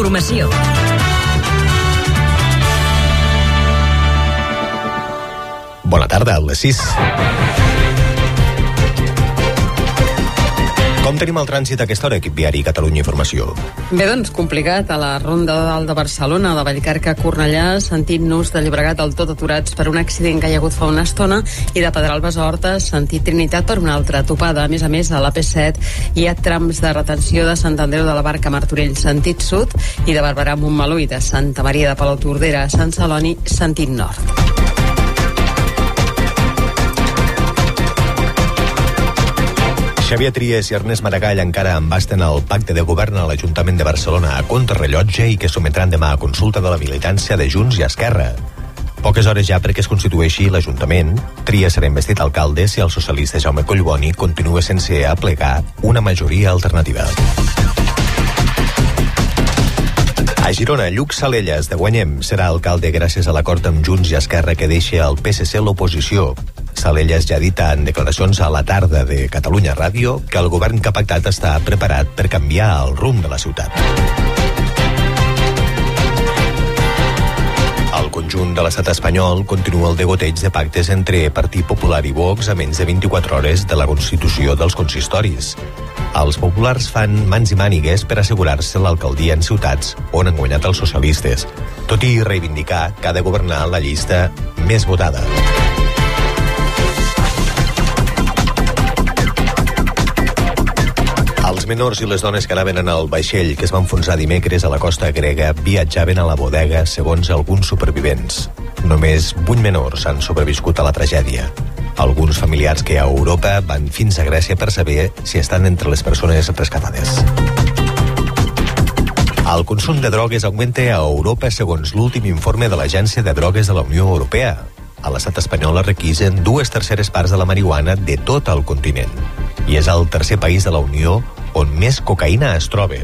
informació. Bona tarda, a les 6. Com tenim el trànsit a aquesta hora, equip viari Catalunya Informació? Bé, doncs, complicat. A la ronda de dalt de Barcelona, de Vallcarca a Cornellà, sentit nus de Llobregat al tot aturats per un accident que hi ha hagut fa una estona i de Pedralbes a Horta, sentit Trinitat per una altra topada. A més a més, a la P7 hi ha trams de retenció de Sant Andreu de la Barca Martorell, sentit sud, i de Barberà Montmeló i de Santa Maria de Palautordera a Sant Celoni, sentit nord. Xavier Trias i Ernest Maragall encara embasten el pacte de govern a l'Ajuntament de Barcelona a contrarrellotge i que sometran demà a consulta de la militància de Junts i Esquerra. Poques hores ja perquè es constitueixi l'Ajuntament, Trias serà investit alcalde si el socialista Jaume Collboni continua sense aplegar una majoria alternativa. A Girona, Lluc Salelles, de Guanyem, serà alcalde gràcies a l'acord amb Junts i Esquerra que deixa el PSC l'oposició. Salelles ja ha dit en declaracions a la tarda de Catalunya Ràdio que el govern que ha pactat està preparat per canviar el rumb de la ciutat. Al conjunt de l'estat espanyol continua el degoteig de pactes entre Partit Popular i Vox a menys de 24 hores de la constitució dels consistoris. Els populars fan mans i mànigues per assegurar-se l'alcaldia en ciutats on han guanyat els socialistes, tot i reivindicar que ha de governar la llista més votada. Menors i les dones que anaven en el vaixell que es va enfonsar dimecres a la costa grega viatjaven a la bodega segons alguns supervivents. Només 8 menors han sobreviscut a la tragèdia. Alguns familiars que a Europa van fins a Grècia per saber si estan entre les persones rescatades. El consum de drogues augmenta a Europa segons l'últim informe de l'Agència de Drogues de la Unió Europea. A l'estat espanyol es requisen dues terceres parts de la marihuana de tot el continent. I és el tercer país de la Unió on més cocaïna es troba.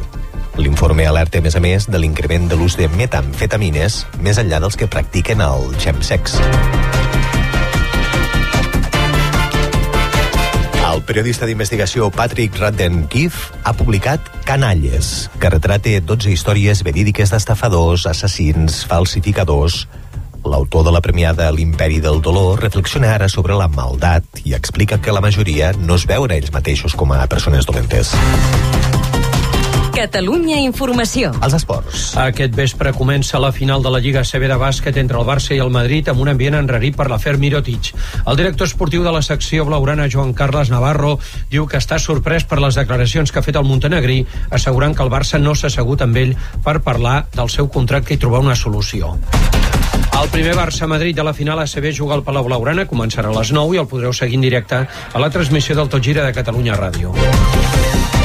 L'informe alerta, a més a més, de l'increment de l'ús de metamfetamines més enllà dels que practiquen el chemsex. El periodista d'investigació Patrick Radden-Keefe ha publicat Canalles, que retrata 12 històries verídiques d'estafadors, assassins, falsificadors... L'autor de la premiada L'imperi del dolor reflexiona ara sobre la maldat i explica que la majoria no es veuen ells mateixos com a persones dolentes. Catalunya Informació. Els esports. Aquest vespre comença la final de la Lliga CB de bàsquet entre el Barça i el Madrid amb un ambient enrarit per l'afer Mirotic. El director esportiu de la secció blaugrana, Joan Carles Navarro, diu que està sorprès per les declaracions que ha fet el Montenegrí, assegurant que el Barça no s'ha assegut amb ell per parlar del seu contracte i trobar una solució. El primer Barça-Madrid de la final ACB juga al Palau Blaugrana, començarà a les 9 i el podreu seguir en directe a la transmissió del Tot Gira de Catalunya Ràdio.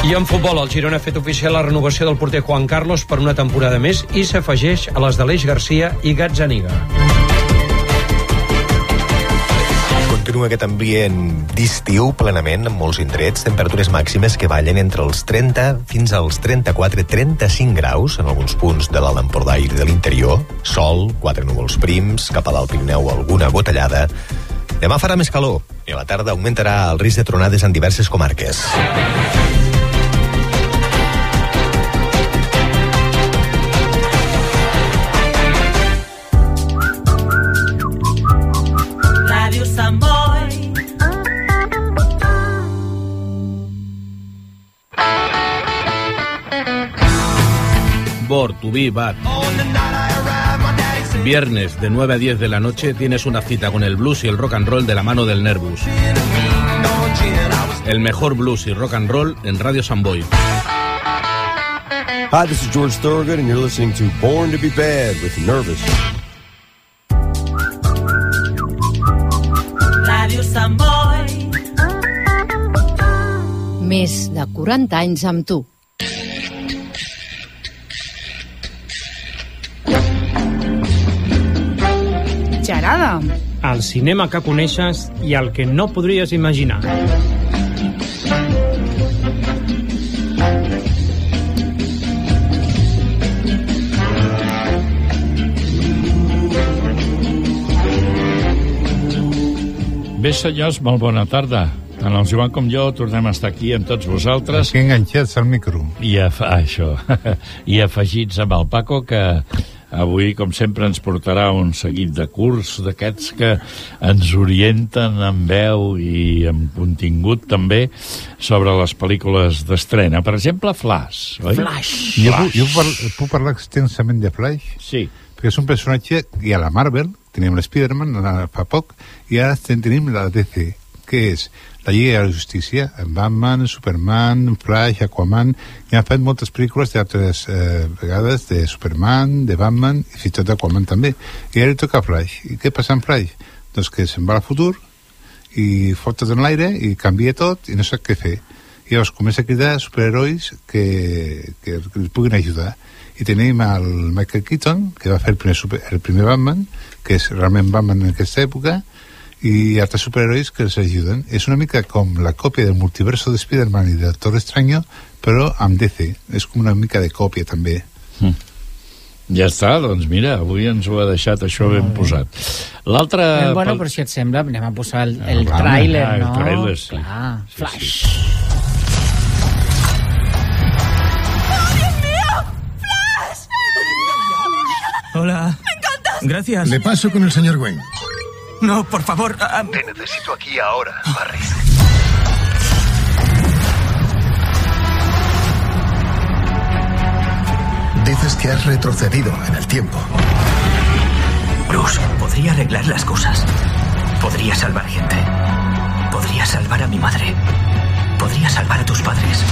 I en futbol, el Girona ha fet oficial la renovació del porter Juan Carlos per una temporada més i s'afegeix a les d'Aleix Garcia i Gazzaniga. Continua aquest ambient d'estiu plenament en molts indrets, temperatures màximes que ballen entre els 30 fins als 34-35 graus en alguns punts de l'Alt Empordà i de l'interior, sol, quatre núvols prims, cap a l'Alt Pirineu alguna gotellada. Demà farà més calor i a la tarda augmentarà el risc de tronades en diverses comarques. Bor, Tubí, Bat. Viernes de 9 a 10 de la noche tienes una cita con el blues y el rock and roll de la mano del Nervus. El mejor blues y rock and roll en Radio Samboy. Hi, this is George Thorogood, and you're listening to Born to be Bad with Nervous. Ràdio Sant Boi. Més de 40 anys amb tu. Gerada. El cinema que coneixes i el que no podries imaginar. Bé, senyors, molt bona tarda. Tant el Joan com jo tornem a estar aquí amb tots vosaltres. Aquí enganxats al micro. I, ah, això, i afegits amb el Paco, que avui, com sempre, ens portarà un seguit de curs d'aquests que ens orienten en veu i amb contingut també sobre les pel·lícules d'estrena. Per exemple, Flash, oi? Flash. Jo, puc, jo puc, parlar, puc parlar extensament de Flash? Sí. Perquè és un personatge que a la Marvel, tenim l'Spiderman fa poc, i ara tenim la DC, que és la Lliga de la Justícia, Batman, Superman, Flash, Aquaman, i han fet moltes pel·lícules d'altres eh, vegades de Superman, de Batman, i fins i tot Aquaman també. I ara li toca Flash. I què passa amb Flash? Doncs que se'n va al futur i fot en l'aire i canvia tot i no sap què fer. I llavors comença a cridar superherois que, que, que els puguin ajudar. I tenim el Michael Keaton, que va fer el primer, super, el primer Batman, que és realment Batman en aquesta època, i altres superherois que els ajuden. És una mica com la còpia del multiverso de Spider-Man i de Doctor Extraño, però amb DC. És com una mica de còpia, també. Mm. Ja està, doncs mira, avui ens ho ha deixat això ben posat. L'altre... Eh, bueno, però si et sembla, anem a posar el, el ah, tràiler, ah, no? El tràiler, sí. Clar, sí, Flash. Sí. Hola. ¡Me encantas! Gracias. Le paso con el señor Wayne. No, por favor. ah, Te necesito aquí ahora, Barry. Dices que has retrocedido en el tiempo. Bruce, podría arreglar las cosas. Podría salvar gente. Podría salvar a mi madre. Podría salvar a tus padres.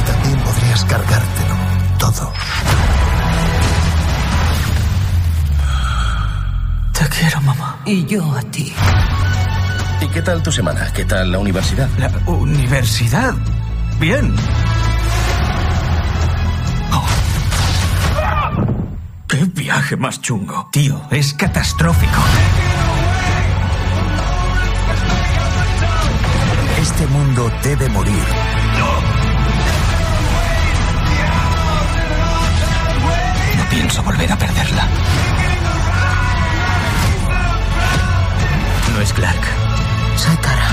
Y también podrías cargártelo todo. Te quiero, mamá. Y yo a ti. ¿Y qué tal tu semana? ¿Qué tal la universidad? La universidad. Bien. Oh. ¡Qué viaje más chungo! Tío, es catastrófico. Este mundo debe morir. No pienso volver a perderla. Clark. Soy Tara.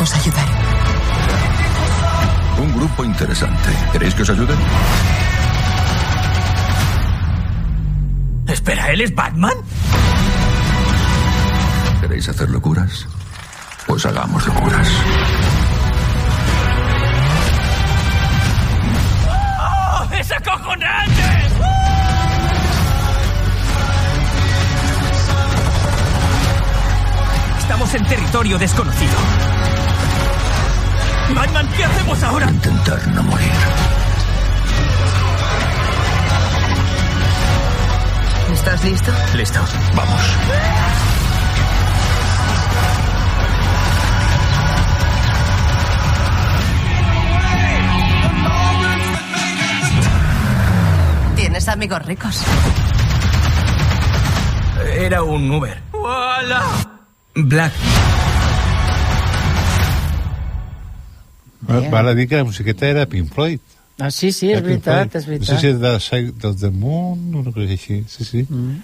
Os ayudaré. Un grupo interesante. ¿Queréis que os ayude? Espera, ¿él es Batman? ¿Queréis hacer locuras? Pues hagamos locuras. ¡Oh, ¡Es acojonante! Estamos en territorio desconocido. Batman, ¿qué hacemos ahora? Intentar no morir. ¿Estás listo? Listo, vamos. ¿Tienes amigos ricos? Era un Uber. ¡Hola! Black. Va, val a dir que la musiqueta era Pink Floyd. Ah, sí, sí, és Pink veritat, Floyd. és No sé veritat. si és de Side of the Moon o una cosa així. Sí, sí. Mm.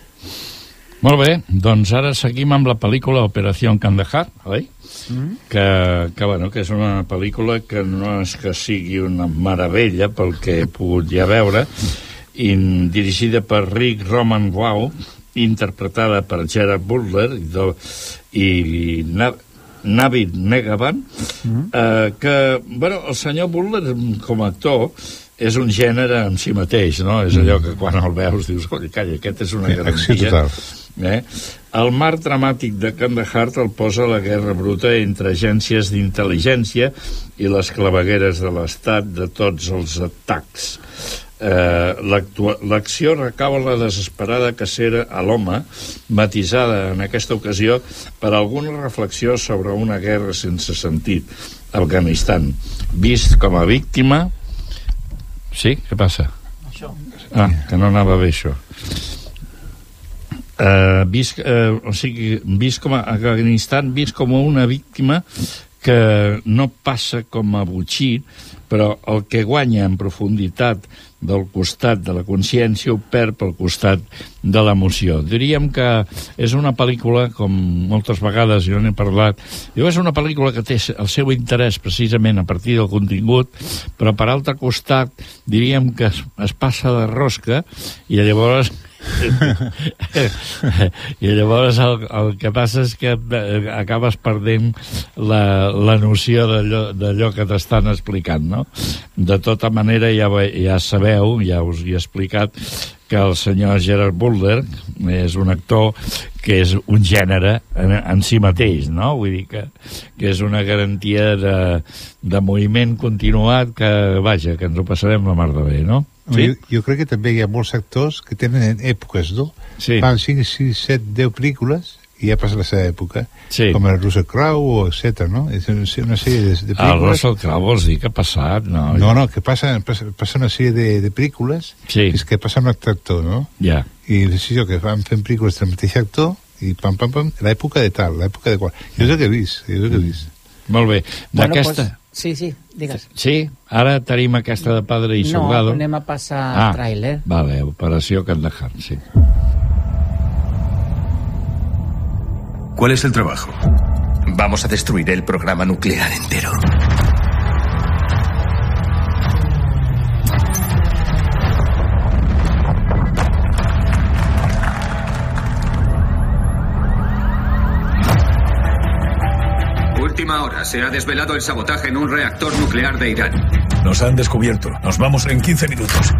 Molt bé, doncs ara seguim amb la pel·lícula Operació Kandahar, oi? Mm. Que, que, bueno, que és una pel·lícula que no és que sigui una meravella pel que he pogut ja veure, i dirigida per Rick Roman Wow, interpretada per Gerard Butler i, do, i Na, Navid Negaban, Mm. eh, que, bueno, el senyor Butler com a actor és un gènere en si mateix, no? És allò que quan el veus dius, "Coi, calla, aquest és una Sí, garantia. total. Eh? El marc dramàtic de Kandahar el posa la guerra bruta entre agències d'intel·ligència i les clavegueres de l'Estat de tots els atacs. Eh, L'acció recau en la desesperada cacera a l'home, matisada en aquesta ocasió per alguna reflexió sobre una guerra sense sentit, Afganistan, vist com a víctima... Sí? Què passa? Això. Ah, que no anava bé això. Uh, vist, uh, o sigui, vist com a Afganistan, vist com a una víctima que no passa com a botxí, però el que guanya en profunditat del costat de la consciència ho perd pel costat de l'emoció. Diríem que és una pel·lícula, com moltes vegades jo n'he parlat, diu, és una pel·lícula que té el seu interès precisament a partir del contingut, però per altre costat diríem que es, es passa de rosca i llavors i llavors el, el que passa és que eh, acabes perdent la, la noció d'allò que t'estan explicant, no? De tota manera, ja, ja sabeu, ja us hi he explicat, que el senyor Gerard Butler és un actor que és un gènere en, en si mateix, no? Vull dir que, que és una garantia de, de moviment continuat que, vaja, que ens ho passarem la mar de bé, no? Sí? Jo, jo crec que també hi ha molts actors que tenen èpoques, no? Sí. Fan 5, 6, 7, 10 pel·lícules i ja passa la seva època. Sí. Com el Russell Crowe, o etc. no? És una, una sèrie de, de pel·lícules... El Russell Crowe vols dir que ha passat, no? No, no, que passa, passa, passa una sèrie de, de pel·lícules sí. és que passa amb l'actor, no? Ja. I sí, que van fent pel·lícules del mateix actor i pam, pam, pam, l'època de tal, l'època de qual. Jo és el que he vist, jo és el que he vist. Molt bé. Bueno, D'aquesta... pues, sí, sí, digues. Sí, ara tenim aquesta de Padre i No, Soldado. anem a passar ah, tràiler. Vale, Operació Kandahar, sí. ¿Cuál es el trabajo? Vamos a destruir el programa nuclear entero. Última hora. Se ha desvelado el sabotaje en un reactor nuclear de Irán. Nos han descubierto. Nos vamos en 15 minutos.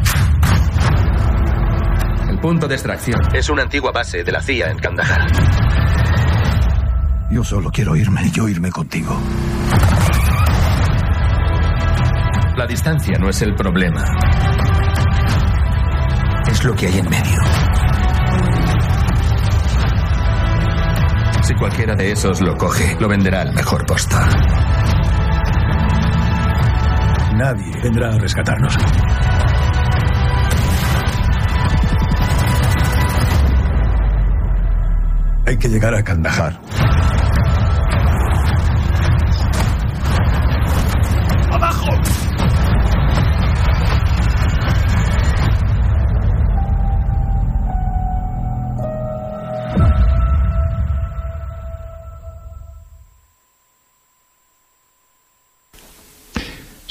El punto de extracción es una antigua base de la CIA en Kandahar. Yo solo quiero irme y yo irme contigo. La distancia no es el problema. Es lo que hay en medio. Si cualquiera de esos lo coge, lo venderá al mejor postor. Nadie vendrá a rescatarnos. Hay que llegar a Kandahar.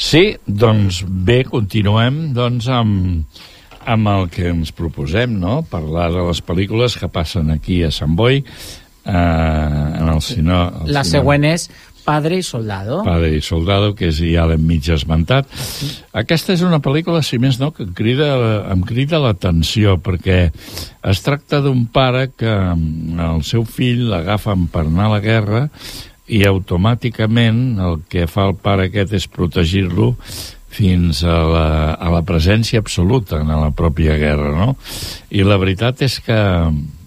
Sí, doncs bé, continuem doncs amb, amb el que ens proposem, no? Parlar de les pel·lícules que passen aquí a Sant Boi, eh, en el cine... El La cine- següent és Padre i Soldado. Padre i Soldado, que és ja l'hem mig esmentat. Aquesta és una pel·lícula, si més no, que em crida, em crida l'atenció, perquè es tracta d'un pare que mm, el seu fill l'agafen per anar a la guerra i automàticament el que fa el pare aquest és protegir-lo fins a la, a la presència absoluta en la pròpia guerra, no? I la veritat és que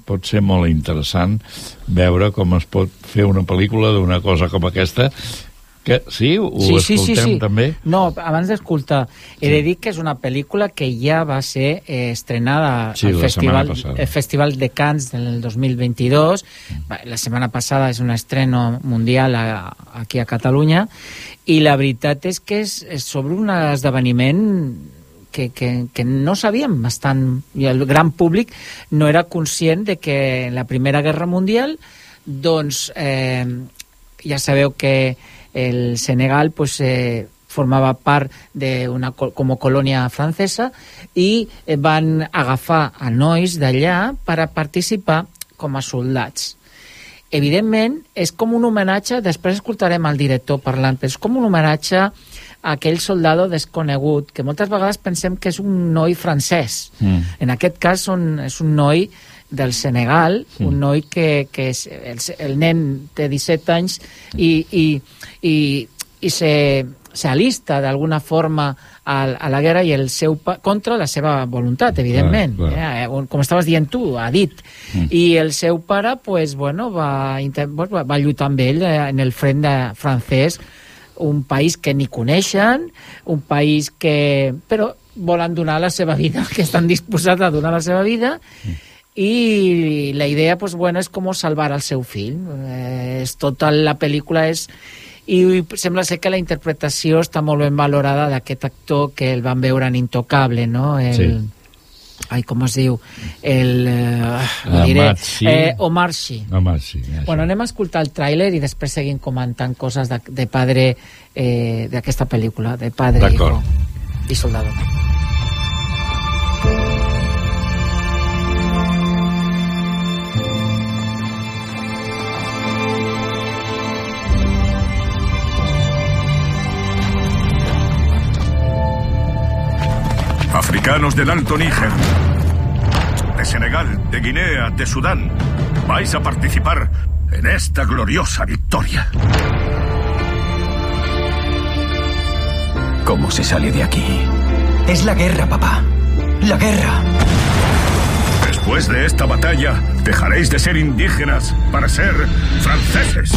pot ser molt interessant veure com es pot fer una pel·lícula d'una cosa com aquesta que sí, ho sí, sí, sí, escoltem sí. també. No, abans d'escoltar, he de dir que és una pel·lícula que ja va ser eh, estrenada Sí, al Festival, el Festival de Cannes del 2022. Va, La setmana passada és un estreno mundial a, aquí a Catalunya. I la veritat és que és, és sobre un esdeveniment que, que, que no sabíem bastant, i el gran públic no era conscient de que en la Primera Guerra Mundial doncs eh, ja sabeu que el Senegal pues, eh, formava part d'una com a colònia francesa i van agafar a nois d'allà per a participar com a soldats. Evidentment, és com un homenatge, després escoltarem el director parlant, però és com un homenatge a aquell soldado desconegut, que moltes vegades pensem que és un noi francès. Mm. En aquest cas són, és un noi del Senegal, mm. un noi que, que és, el, el nen té 17 anys i, i, i, i se, se alista d'alguna forma a, a la guerra i el seu pa, contra la seva voluntat, evidentment. Clar, clar. Eh, com estaves dient tu, ha dit. Mm. I el seu pare pues, bueno, va, va, lluitar amb ell eh, en el front de francès, un país que ni coneixen, un país que... però volen donar la seva vida, que estan disposats a donar la seva vida, i la idea pues, bueno, és com salvar el seu fill. Eh, és tota la pel·lícula és i sembla ser que la interpretació està molt ben valorada d'aquest actor que el van veure en Intocable, no? El, Sí. Ai, com es diu? El... Eh, Ah, diré. Matsi. Eh, Omar Sy. Això. Bueno, anem a escoltar el tràiler i després seguim comentant coses de, de padre eh, d'aquesta pel·lícula, de padre D'acord. hijo i soldado. Africanos del Alto Níger, de Senegal, de Guinea, de Sudán, vais a participar en esta gloriosa victoria. ¿Cómo se sale de aquí? Es la guerra, papá. La guerra. Después de esta batalla, dejaréis de ser indígenas para ser franceses.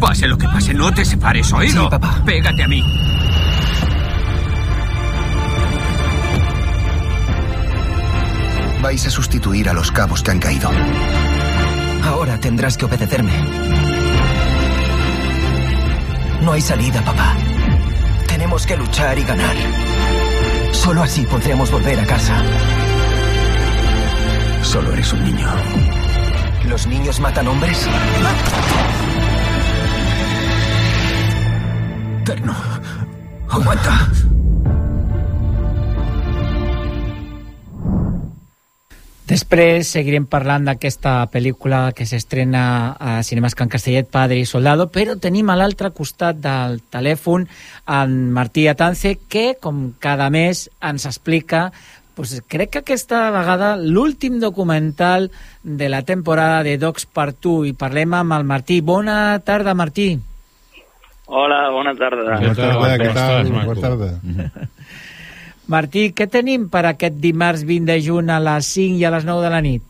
Pase lo que pase, no te separes, ¿oído? Sí, papá. Pégate a mí. Vais a sustituir a los cabos que han caído. Ahora tendrás que obedecerme. No hay salida, papá. Tenemos que luchar y ganar. Solo así podremos volver a casa. Solo eres un niño. ¿Los niños matan hombres? Terno. Aguanta. Després seguirem parlant d'aquesta pel·lícula que s'estrena a Cinemes Can Castellet, Padre i Soldado, però tenim a l'altre costat del telèfon en Martí Atance, que, com cada mes, ens explica pues, crec que aquesta vegada l'últim documental de la temporada de Docs per tu i parlem amb el Martí. Bona tarda, Martí. Hola, bona tarda. Bona tarda, què com tal? estàs, maco? Bona tarda. Martí, què tenim per aquest dimarts 20 de juny a les 5 i a les 9 de la nit?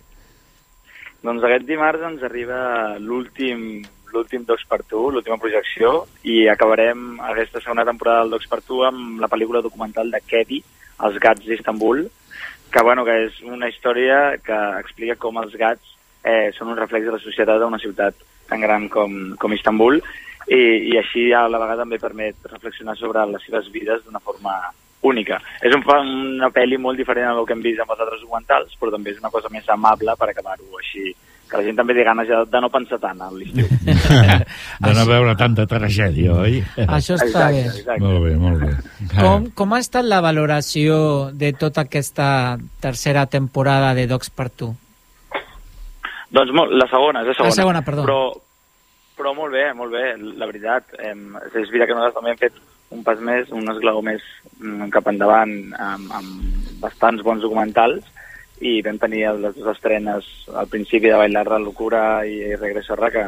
Doncs aquest dimarts ens arriba l'últim l'últim Docs per tu, l'última projecció, i acabarem aquesta segona temporada del Docs per tu amb la pel·lícula documental de Kedi, Els gats d'Istanbul, que, bueno, que és una història que explica com els gats eh, són un reflex de la societat d'una ciutat tan gran com, com Istanbul, i, i així a la vegada també permet reflexionar sobre les seves vides d'una forma única. És un, una pel·li molt diferent a del que hem vist amb els altres documentals, però també és una cosa més amable per acabar-ho així, que la gent també té ganes ja de no pensar tant a l'estiu. de no veure tanta tragèdia, oi? Això està Exacte, bé. exacte. Molt bé, molt bé. Com, com ha estat la valoració de tota aquesta tercera temporada de Docs per tu? Doncs molt, la segona, és la segona. La segona, perdó. Però, però molt bé, molt bé, la veritat. Eh, és veritat que nosaltres també hem fet un pas més, un esglaó més mm, cap endavant amb, amb bastants bons documentals i vam tenir les dues estrenes al principi de Bailar la locura i Regreso a Ra, que,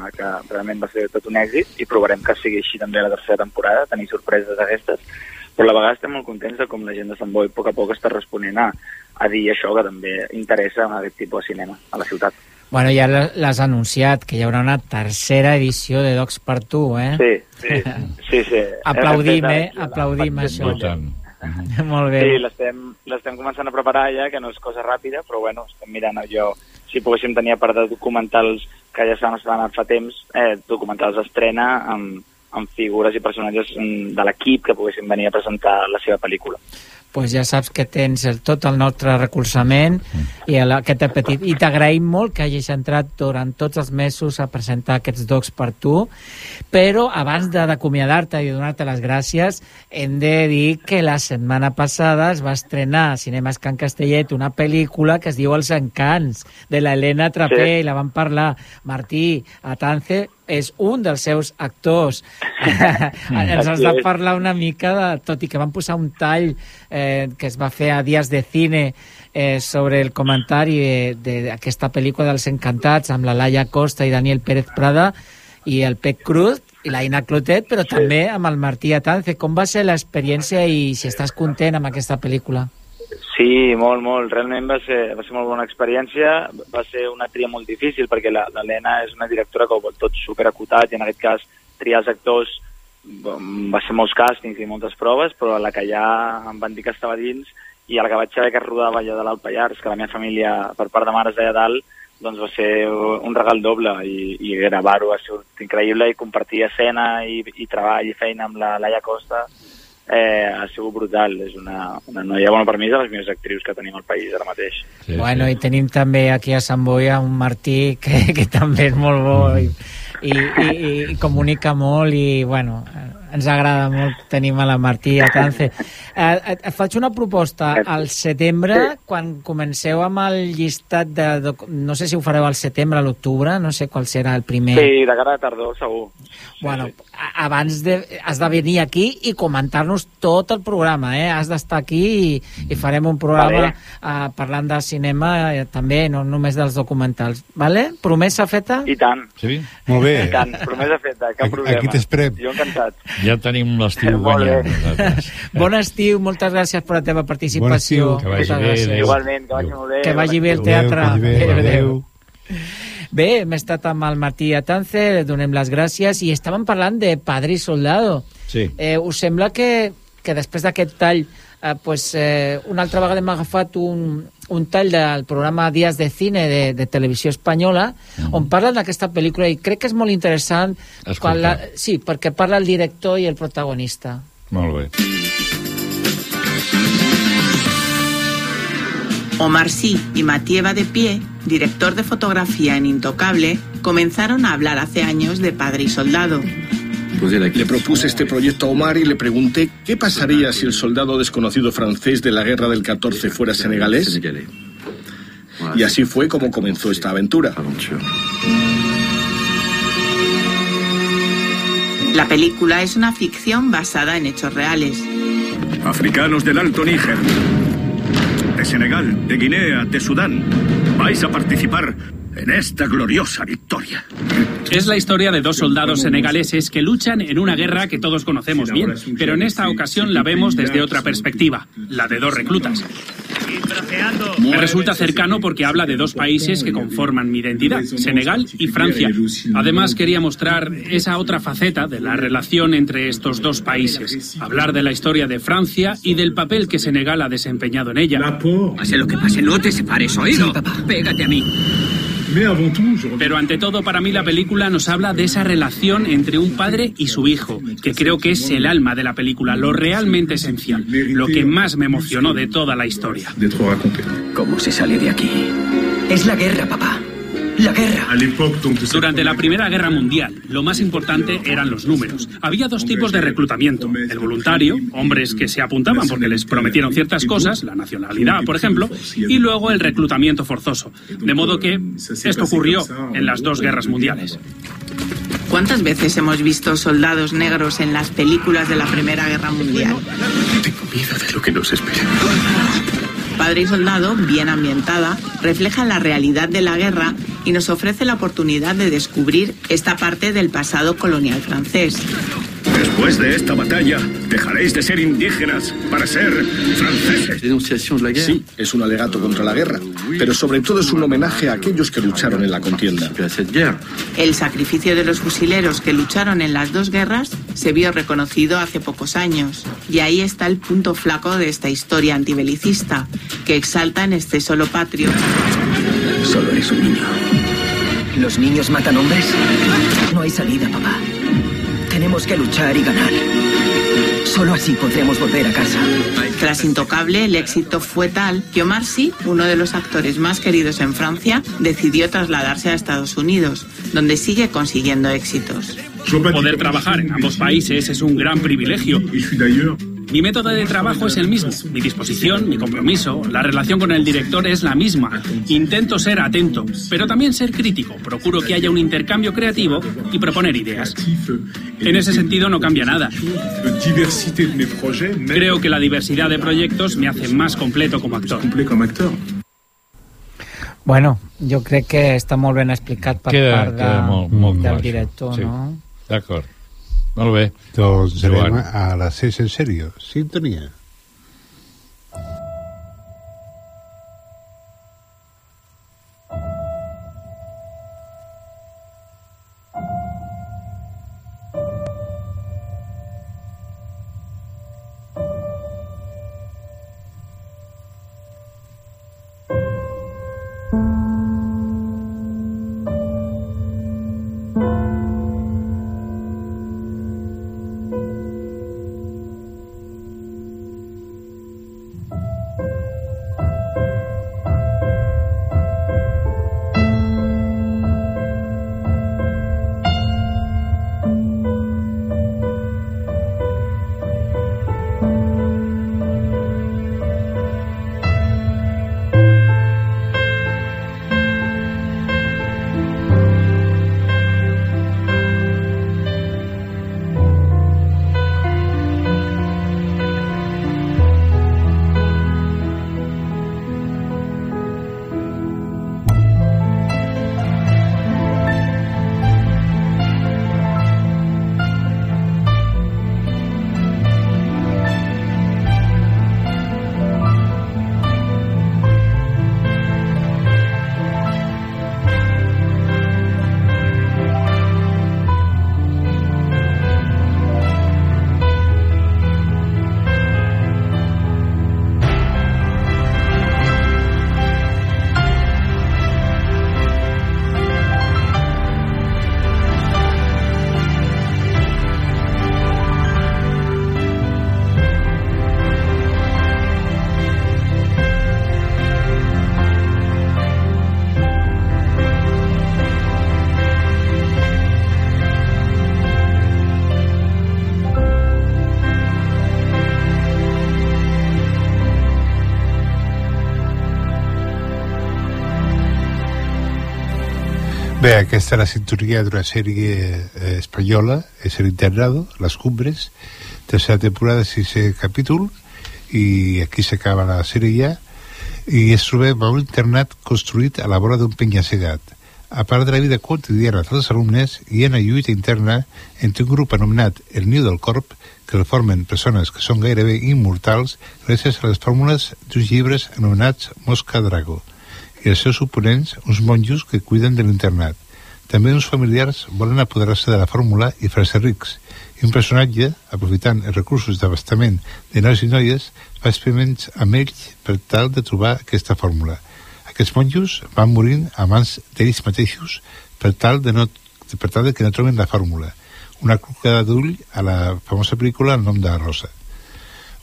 realment va ser tot un èxit i provarem que sigui així també la tercera temporada, tenir sorpreses d'aquestes, però a la vegada estem molt contents de com la gent de Sant Boi a poc a poc està responent a, a dir això que també interessa en aquest tipus de cinema a la ciutat. Bueno, ja l'has anunciat, que hi haurà una tercera edició de Docs per tu, eh? Sí, sí, sí. sí. Aplaudim, eh? Aplaudim això. fet molt bé. Sí, l'estem l'estem començant a preparar ja, que no és cosa ràpida, però bueno, estem mirant allò, si poguéssim tenir a part de documentals que ja s'han estrenat fa temps, eh, documentals d'estrena amb, amb figures i personatges mm, de l'equip que poguessin venir a presentar la seva pel·lícula. Pues ja saps que tens el, tot el nostre recolzament i el, aquest apetit. I t'agraïm molt que hagis entrat durant tots els mesos a presentar aquests docs per tu, però abans de d'acomiadar-te i donar-te les gràcies, hem de dir que la setmana passada es va estrenar a Cinemes Can Castellet una pel·lícula que es diu Els Encants, de l'Helena Trapé, Sí. i la van parlar. Martí Atance és un dels seus actors. Ens has de parlar una mica, de, tot i que van posar un tall eh, que es va fer a Dies de Cine eh, sobre el comentari de- de- d'aquesta pel·lícula dels Encantats amb la Laia Costa i Daniel Pérez Prada i el Pec Cruz i la Ina Clotet, però també amb el Martí Atance. Com va ser l'experiència i si estàs content amb aquesta pel·lícula? Sí, molt, molt. Realment va ser, va ser molt bona experiència. Va ser una tria molt difícil perquè l'Helena és una directora que ho vol tot superacotat i en aquest cas triar els actors mm, va ser molts càstings i moltes proves, però a la que ja em van dir que estava dins i a la que vaig saber que rodava allà de l'Alt Pallars, que la meva família per part de mare es deia dalt, doncs va ser un regal doble i, i gravar-ho ha sigut increïble i compartir escena i, i treball i feina amb la Laia Costa eh, ha sigut brutal. És una, una noia, bueno, per mi és de les millors actrius que tenim al país ara mateix. Sí, bueno, sí. i tenim també aquí a Sant Boi a un Martí que, que també és molt bo i, i, i, i comunica molt i, bueno, ens agrada molt tenim a la Martí a Tance. Eh, et, et faig una proposta. Al setembre, sí. quan comenceu amb el llistat de. No sé si ho fareu al setembre, a l'octubre, no sé qual serà el primer... Sí, de cara a tardor, segur. Bueno, abans de, has de venir aquí i comentar-nos tot el programa, eh? Has d'estar aquí i, i farem un programa vale. uh, parlant de cinema eh, també, no només dels documentals. Vale? Promesa feta? I tant. Sí? Molt bé. I tant, promesa feta, cap problema. Aquí t'esperem. Jo encantat. Ja tenim l'estiu guanyat. bon estiu, moltes gràcies per la teva participació. Bon estiu. Que vagi bé. Gràcies. Igualment, que vagi molt bé. Que vagi bé el teatre. Adéu. Adéu. Bé, hem estat amb el Martí Atance, li donem les gràcies, i estàvem parlant de Padre i Soldado. Sí. Eh, us sembla que, que després d'aquest tall, eh, pues, eh, una altra vegada hem agafat un, un tall del programa Días de Cine de, de Televisió Espanyola, mm. on parlen d'aquesta pel·lícula, i crec que és molt interessant, quan la, sí, perquè parla el director i el protagonista. Molt bé. Omar Sy y Matieva de Pie, director de fotografía en Intocable, comenzaron a hablar hace años de Padre y Soldado. Le propuse este proyecto a Omar y le pregunté qué pasaría si el soldado desconocido francés de la guerra del 14 fuera senegalés. Y así fue como comenzó esta aventura. La película es una ficción basada en hechos reales. Africanos del Alto Níger, de Senegal, de Guinea, de Sudán, vais a participar en esta gloriosa victoria. Es la historia de dos soldados senegaleses que luchan en una guerra que todos conocemos bien, pero en esta ocasión la vemos desde otra perspectiva, la de dos reclutas. Me resulta cercano porque habla de dos países que conforman mi identidad, Senegal y Francia. Además, quería mostrar esa otra faceta de la relación entre estos dos países, hablar de la historia de Francia y del papel que Senegal ha desempeñado en ella. Pase lo que pase, no te separes, oído. Pégate a mí. Pero ante todo, para mí la película nos habla de esa relación entre un padre y su hijo, que creo que es el alma de la película, lo realmente esencial, lo que más me emocionó de toda la historia. ¿Cómo se sale de aquí? Es la guerra, papá. La guerra. Durante la Primera Guerra Mundial, lo más importante eran los números. Había dos tipos de reclutamiento. El voluntario, hombres que se apuntaban porque les prometieron ciertas cosas, la nacionalidad, por ejemplo, y luego el reclutamiento forzoso. De modo que esto ocurrió en las dos guerras mundiales. ¿Cuántas veces hemos visto soldados negros en las películas de la Primera Guerra Mundial? Tengo miedo de lo que nos espera. Padre y Soldado, bien ambientada, refleja la realidad de la guerra y nos ofrece la oportunidad de descubrir esta parte del pasado colonial francés. Después de esta batalla, dejaréis de ser indígenas para ser franceses. Sí, es un alegato contra la guerra, pero sobre todo es un homenaje a aquellos que lucharon en la contienda. El sacrificio de los fusileros que lucharon en las dos guerras se vio reconocido hace pocos años. Y ahí está el punto flaco de esta historia antibelicista, que exalta en exceso lo patrio. Solo eres un niño. ¿Los niños matan hombres? No hay salida, papá. Tenemos que luchar y ganar. Solo así podremos volver a casa. Tras Intocable, el éxito fue tal que Omar Sy, uno de los actores más queridos en Francia, decidió trasladarse a Estados Unidos, donde sigue consiguiendo éxitos. Poder trabajar en ambos países es un gran privilegio. Mi método de trabajo es el mismo. Mi disposición, mi compromiso, la relación con el director es la misma. Intento ser atento, pero también ser crítico. Procuro que haya un intercambio creativo y proponer ideas. En ese sentido no cambia nada. Creo que la diversidad de proyectos me hace más completo como actor. Bueno, jo crec que està molt ben explicat per Queda- part de, queda molt- molt del director, sí. no? D'acord. Molt bé. Doncs Joan. anem a las seis en serio. Sintonía. Aquesta és la sintonia d'una sèrie eh, espanyola, és el internado, Les Cumbres, tercera temporada, sisè capítol, i aquí s'acaba la sèrie ja, i es trobem a un internat construït a la vora d'un penya-segat. A part de la vida quotidiana dels alumnes, hi ha una lluita interna entre un grup anomenat el Niu del Corp, que el formen persones que són gairebé immortals gràcies a les fórmules d'uns llibres anomenats Mosca Drago, i els seus oponents, uns monjos que cuiden de l'internat. També uns familiars volen apoderar-se de la fórmula i fer-se rics, i un personatge, aprofitant els recursos d'abastament de nois i noies, fa experiments amb ells per tal de trobar aquesta fórmula. Aquests monjos van morint a mans d'ells mateixos per tal de, no, per tal de que no troben la fórmula. Una clucada d'ull a la famosa pel·lícula El nom de la rosa.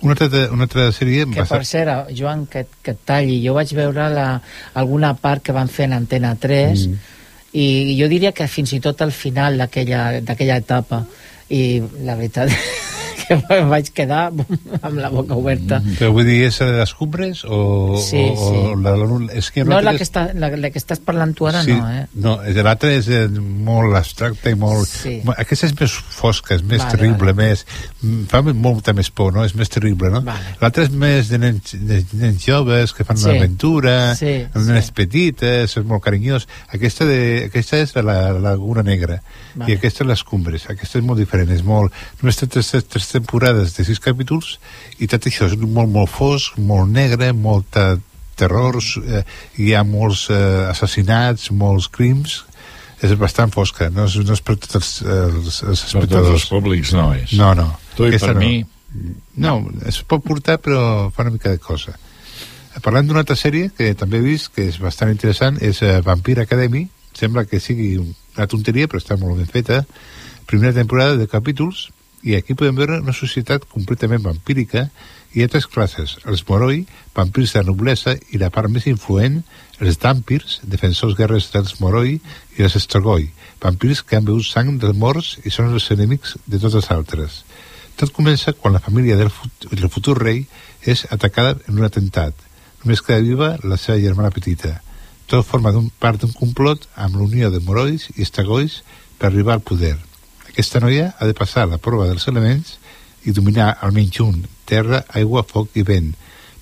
Una altra, una altra sèrie... Que per cert, Joan, que, que et talli, jo vaig veure la, alguna part que van fer en Antena 3 mm. I jo diria que fins i tot al final d'aquella etapa i la veritat que em vaig quedar amb la boca oberta. Però vull dir, és de les cumbres o, sí, o, sí. o la, la, és que no, la que, està, la, la que estàs parlant tu ara sí, no, eh? No, l'altra és eh, molt abstracta i molt... Sí. Aquesta és més fosca, és més Vale, terrible, vale. més... Fa molta més por, no? És més terrible, no? Vale. L'altra és més de nens, de nens joves que fan Sí. una aventura, Sí, amb nenes petites, és molt carinyós. Aquesta, de, aquesta és de la Laguna Negra Vale. i aquesta és les Cumbres. Aquesta és molt diferent, és molt... Només té tres, tres temporades de sis capítols i tot això és molt, molt fosc, molt negre, molta terror, eh, hi ha molts eh, assassinats, molts crims, és bastant fosca, no és, no és per tots els, els, els Per tots espectadors. els públics no és. No, no. Tu i Aquesta per no. mi... No, es pot portar, però fa una mica de cosa. Parlant d'una altra sèrie que també he vist, que és bastant interessant, és uh, Vampire Academy. Sembla que sigui una tonteria, però està molt ben feta. Primera temporada de capítols, i aquí podem veure una societat completament vampírica i hi ha tres classes, els moroi, vampirs de noblesa, i la part més influent, els dàmpirs, defensors guerrers dels moroi, i els estrogoi, vampirs que han begut sang dels morts i són els enemics de tots els altres. Tot comença quan la família del, fut del futur rei és atacada en un atemptat. Només queda viva la seva germana petita. Tot forma d'un part d'un complot amb l'unió de morois i estagois per arribar al poder. Aquesta noia ha de passar la prova dels elements i dominar almenys un, terra, aigua, foc i vent,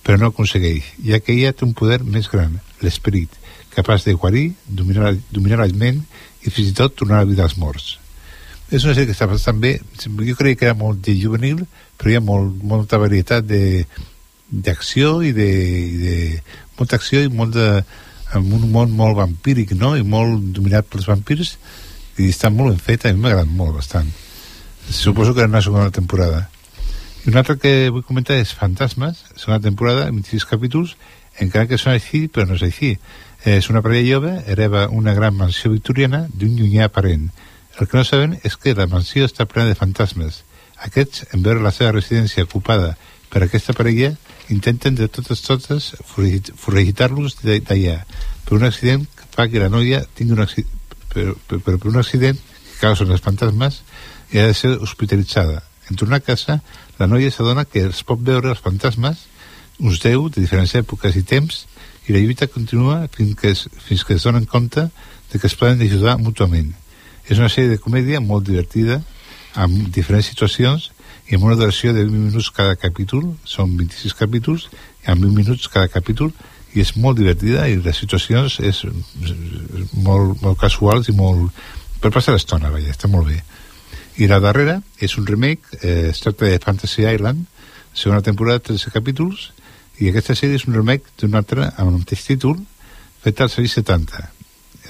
però no aconsegueix, ja que ella té un poder més gran, l'esperit, capaç de guarir, dominar, dominar la ment i fins i tot tornar a la vida als morts. És una sèrie que està bastant bé, jo creia que era molt de juvenil, però hi ha molt, molta varietat d'acció i de, i de molta acció i molt de, amb un món molt vampíric, no? I molt dominat pels vampirs i està molt ben feta, a mi m'ha agradat molt, bastant. Suposo que era una segona temporada. I una altra que vull comentar és Fantasmes, segona temporada, 26 capítols, encara que són així, però no és així. És una parella jove, hereva una gran mansió victoriana d'un llunyà parent. El que no saben és que la mansió està plena de fantasmes. Aquests, en veure la seva residència ocupada per aquesta parella, intenten de totes totes foragitar-los d'allà, per un accident que fa que la noia tingui un accident, però, però per un accident que causen els fantasmes i ha de ser hospitalitzada. En tornar a casa, la noia s'adona que es pot veure els fantasmes, uns deu de diferents èpoques i temps, i la lluita continua fins que es, fins que es donen compte de que es poden ajudar mútuament. És una sèrie de comèdia molt divertida, amb diferents situacions i amb una duració de 20 minuts cada capítol, són 26 capítols, amb 20 minuts cada capítol, i és molt divertida i les situacions és, és molt, molt casuals i molt... per passar l'estona, vaja, està molt bé. I la darrera és un remake, eh, es tracta de Fantasy Island, segona temporada, 13 capítols, i aquesta sèrie és un remake d'una altra amb el mateix títol, feta als anys 70.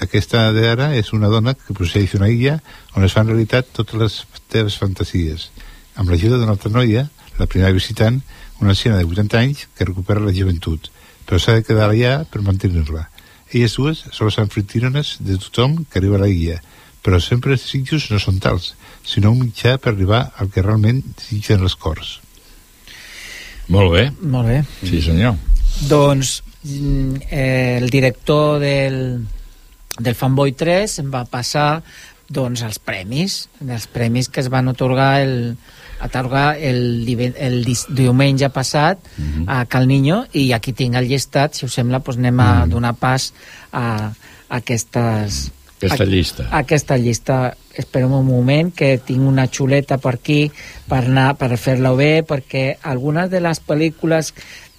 Aquesta d'ara és una dona que procedeix d'una illa on es fan realitat totes les teves fantasies. Amb l'ajuda d'una altra noia, la primera visitant, una anciana de 80 anys que recupera la joventut, però s'ha de quedar allà per mantenir-la. Elles dues són les anfitriones de tothom que arriba a la illa, però sempre els desitjos no són tals, sinó un mitjà per arribar al que realment desitgen els cors. Molt bé. Molt bé. Sí, senyor. Doncs mm, eh, el director del, del Fanboy 3 em va passar doncs, els premis, els premis que es van otorgar el, atorgar el, el diumenge passat a Cal Niño i aquí tinc el llistat, si us sembla doncs anem a donar pas a, a aquestes Aquesta llista. Aquesta llista. Esperem un moment, que tinc una xuleta per aquí per, anar, per fer-la bé, perquè algunes de les pel·lícules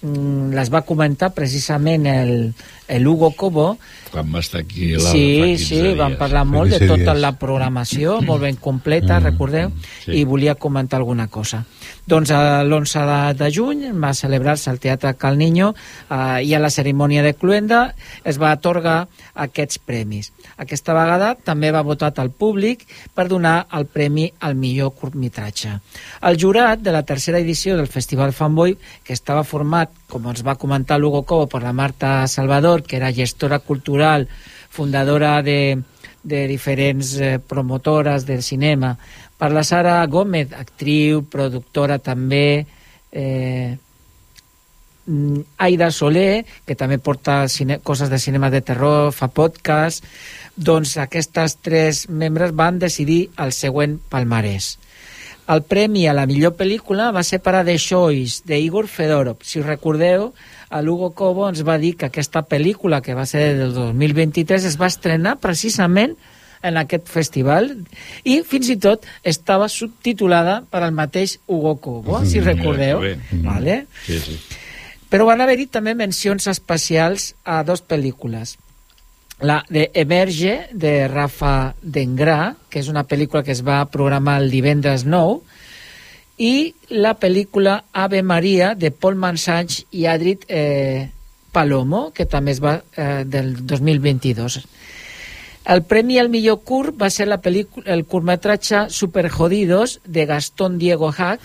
mm, les va comentar precisament el, el Hugo Cobo, Quan va estar aquí la, Sí, 15 sí, dies. vam parlar molt de 15 tota dies. la programació, molt ben completa, recordeu? sí. I volia comentar alguna cosa. Doncs a l'11 de, de juny va celebrar-se al Teatre Cal Niño eh, i a la cerimònia de Cluenda es va atorgar aquests premis. Aquesta vegada també va votar al públic per donar el premi al millor curtmetratge. El jurat de la tercera edició del Festival Fanboy, que estava format, com ens va comentar l'Hugo Cobo, per la Marta Salvador, que era gestora cultural, fundadora de, de diferents eh, promotores del cinema, per la Sara Gómez, actriu, productora també, eh, mm, Aida Soler, que també porta cine, coses de cinema de terror, fa podcast, doncs aquestes tres membres van decidir el següent palmarès. El premi a la millor pel·lícula va ser per a The Choice, d'Igor Fedorov. Si us recordeu, a Hugo Cobo ens va dir que aquesta pel·lícula, que va ser del 2023, es va estrenar precisament en aquest festival i fins i tot estava subtitulada per al mateix Hugo Cobo, si Mm, recordeu. bé. Vale? Sí, sí. Però van haver-hi també mencions especials a dos pel·lícules. La de Emerge, de Rafa Dengrà, que és una pel·lícula que es va programar el divendres 9, i la pel·lícula Ave Maria, de Paul Mansach i Adrit eh, Palomo, que també es va eh, del 2022. El premi al millor curt va ser la pel·lícula, el curtmetratge Superjodidos, de Gastón Diego Hack,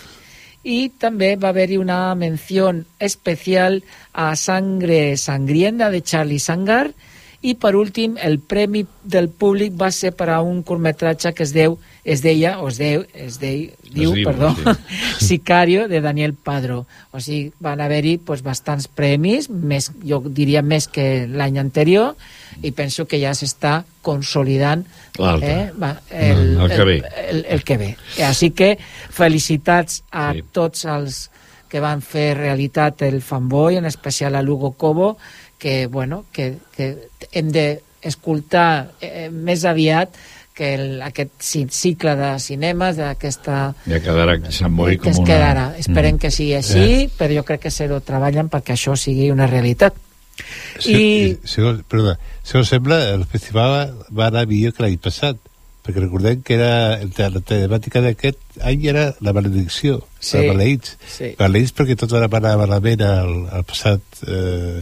i també va haver-hi una menció especial a Sangre Sangrienta de Charlie Sangar i per últim el premi del públic va ser per a un curtmetratge que es deu es deia, o es deu, es deu, diu, diu, perdó, sí. Sicario de Daniel Padró. O sigui, van haver-hi pues, bastants premis, més, jo diria més que l'any anterior, i penso que ja s'està consolidant eh, va, el, El que ve. El, el que ve. Així que felicitats a Sí. tots els que van fer realitat el fanboy, en especial a Lugo Cobo, que, bueno, que, que hem d'escoltar eh, més aviat que el, aquest ci- cicle de cinemes, d'aquesta... Ja quedarà Sant Boi que com es una... quedarà. Esperem Mm. que sigui així, però jo crec que se lo treballen perquè això sigui una realitat. Sí, I segons, perdó, segons sembla, el festival va anar millor que l'any passat, perquè recordem que era, la temàtica d'aquest any era la maledicció, Sí, la maleïts. sí. Maleïts perquè tot va anar malament al, al passat eh,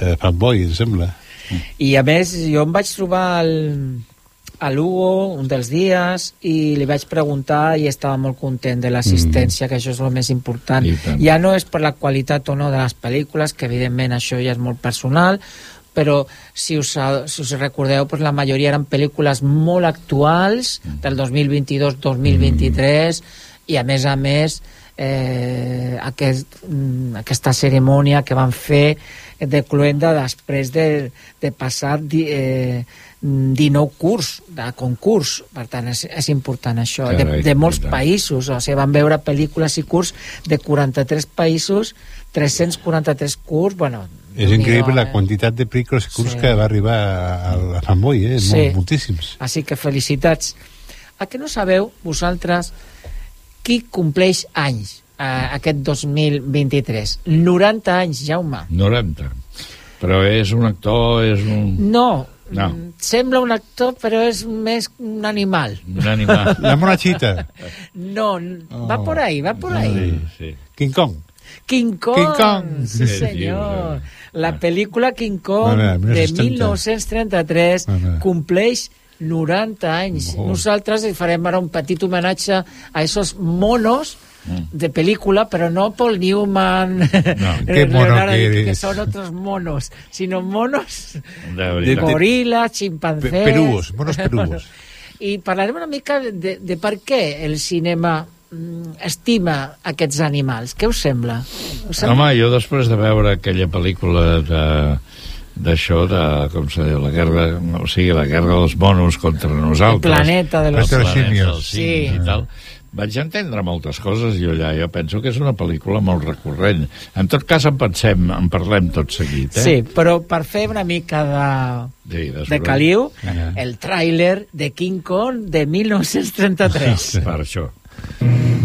eh, fanboy, em sembla. I a més, jo em vaig trobar el, a Lugo un dels dies i li vaig preguntar i estava molt content de l'assistència, que això és el més important. Ja no és per la qualitat o no de les pel·lícules, que evidentment això ja és molt personal, però si us, si us recordeu, doncs la majoria eren pel·lícules molt actuals, del 2022-2023, i a més a més eh, aquest, mm, aquesta cerimònia que van fer de Cluenda després de, de passar di, eh, 19 curs de concurs, per tant és, és important això, de, Carai, de molts i tant. països, o sigui, van veure pel·lícules i curs de 43 països 343 curs, bueno És increïble la eh? quantitat de pel·lícules i curs Sí. que va arribar a, a fanboy, eh? Sí. Molt, moltíssims. Així que felicitats. A que no sabeu, vosaltres, qui compleix anys eh, aquest 2023? 90 anys, Jaume. 90. Però és un actor, és un... No, No. mm, sembla un actor, però és més un animal. Un animal. La monachita. No, oh. va por ahí, va por ahí. Sí, sí. King Kong. King Kong, King Kong. sí Sí, senyor. sí, La pel·lícula King Kong Mare, de 1930. 1933 Mare. compleix 90 anys. Molt. Nosaltres farem ara un petit homenatge a esos monos Mm. de película, pero no Paul Newman, qué mono Leonardo que que son otros monos, sino monos De gorilas, chimpancés... Pe- monos perúos. I parlarem una mica de, de per què el cinema mm, estima aquests animals. Què us sembla? Us sembla? Home, jo després de veure aquella pel·lícula de d'això, de, com se diu, la guerra, o sigui, la guerra dels monos contra nosaltres. El planeta de los El planeta simios. Sí. i tal. vaig entendre moltes coses jo allà. Jo penso que és una pel·lícula molt recurrent. En tot cas, en pensem, en parlem tot seguit, eh? Sí, però per fer una mica de, Sí, de, de caliu, Ah. el tràiler de King Kong de 1933. Per això. Ahí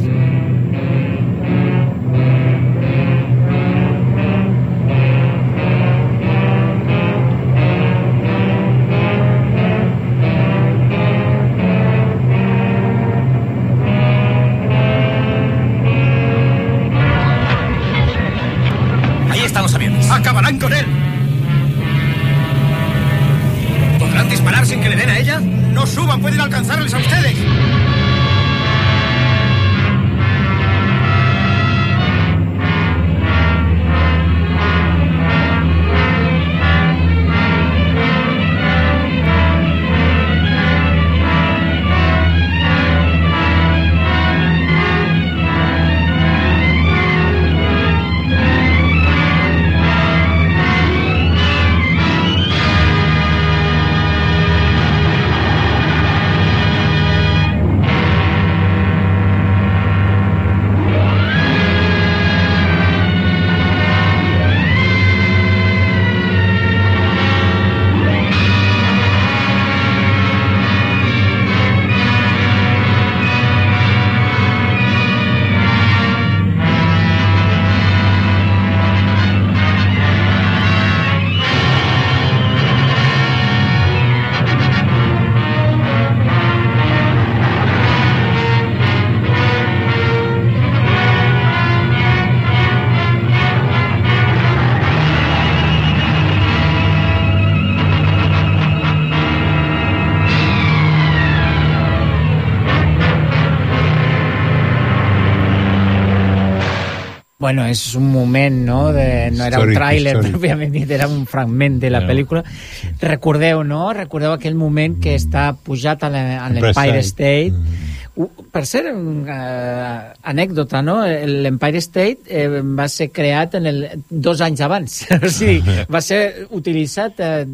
Bueno, és un moment, no? De, no era un tràiler, pròpiament dit, era un fragment de la No. pel·lícula. Recordeu, no? Recordeu aquell moment que està pujat a l'E- a l'Empire Empire State. Uh, per ser uh, anècdota, no? l'Empire State eh, va ser creat en el, dos anys abans. o sigui, va ser utilitzat eh,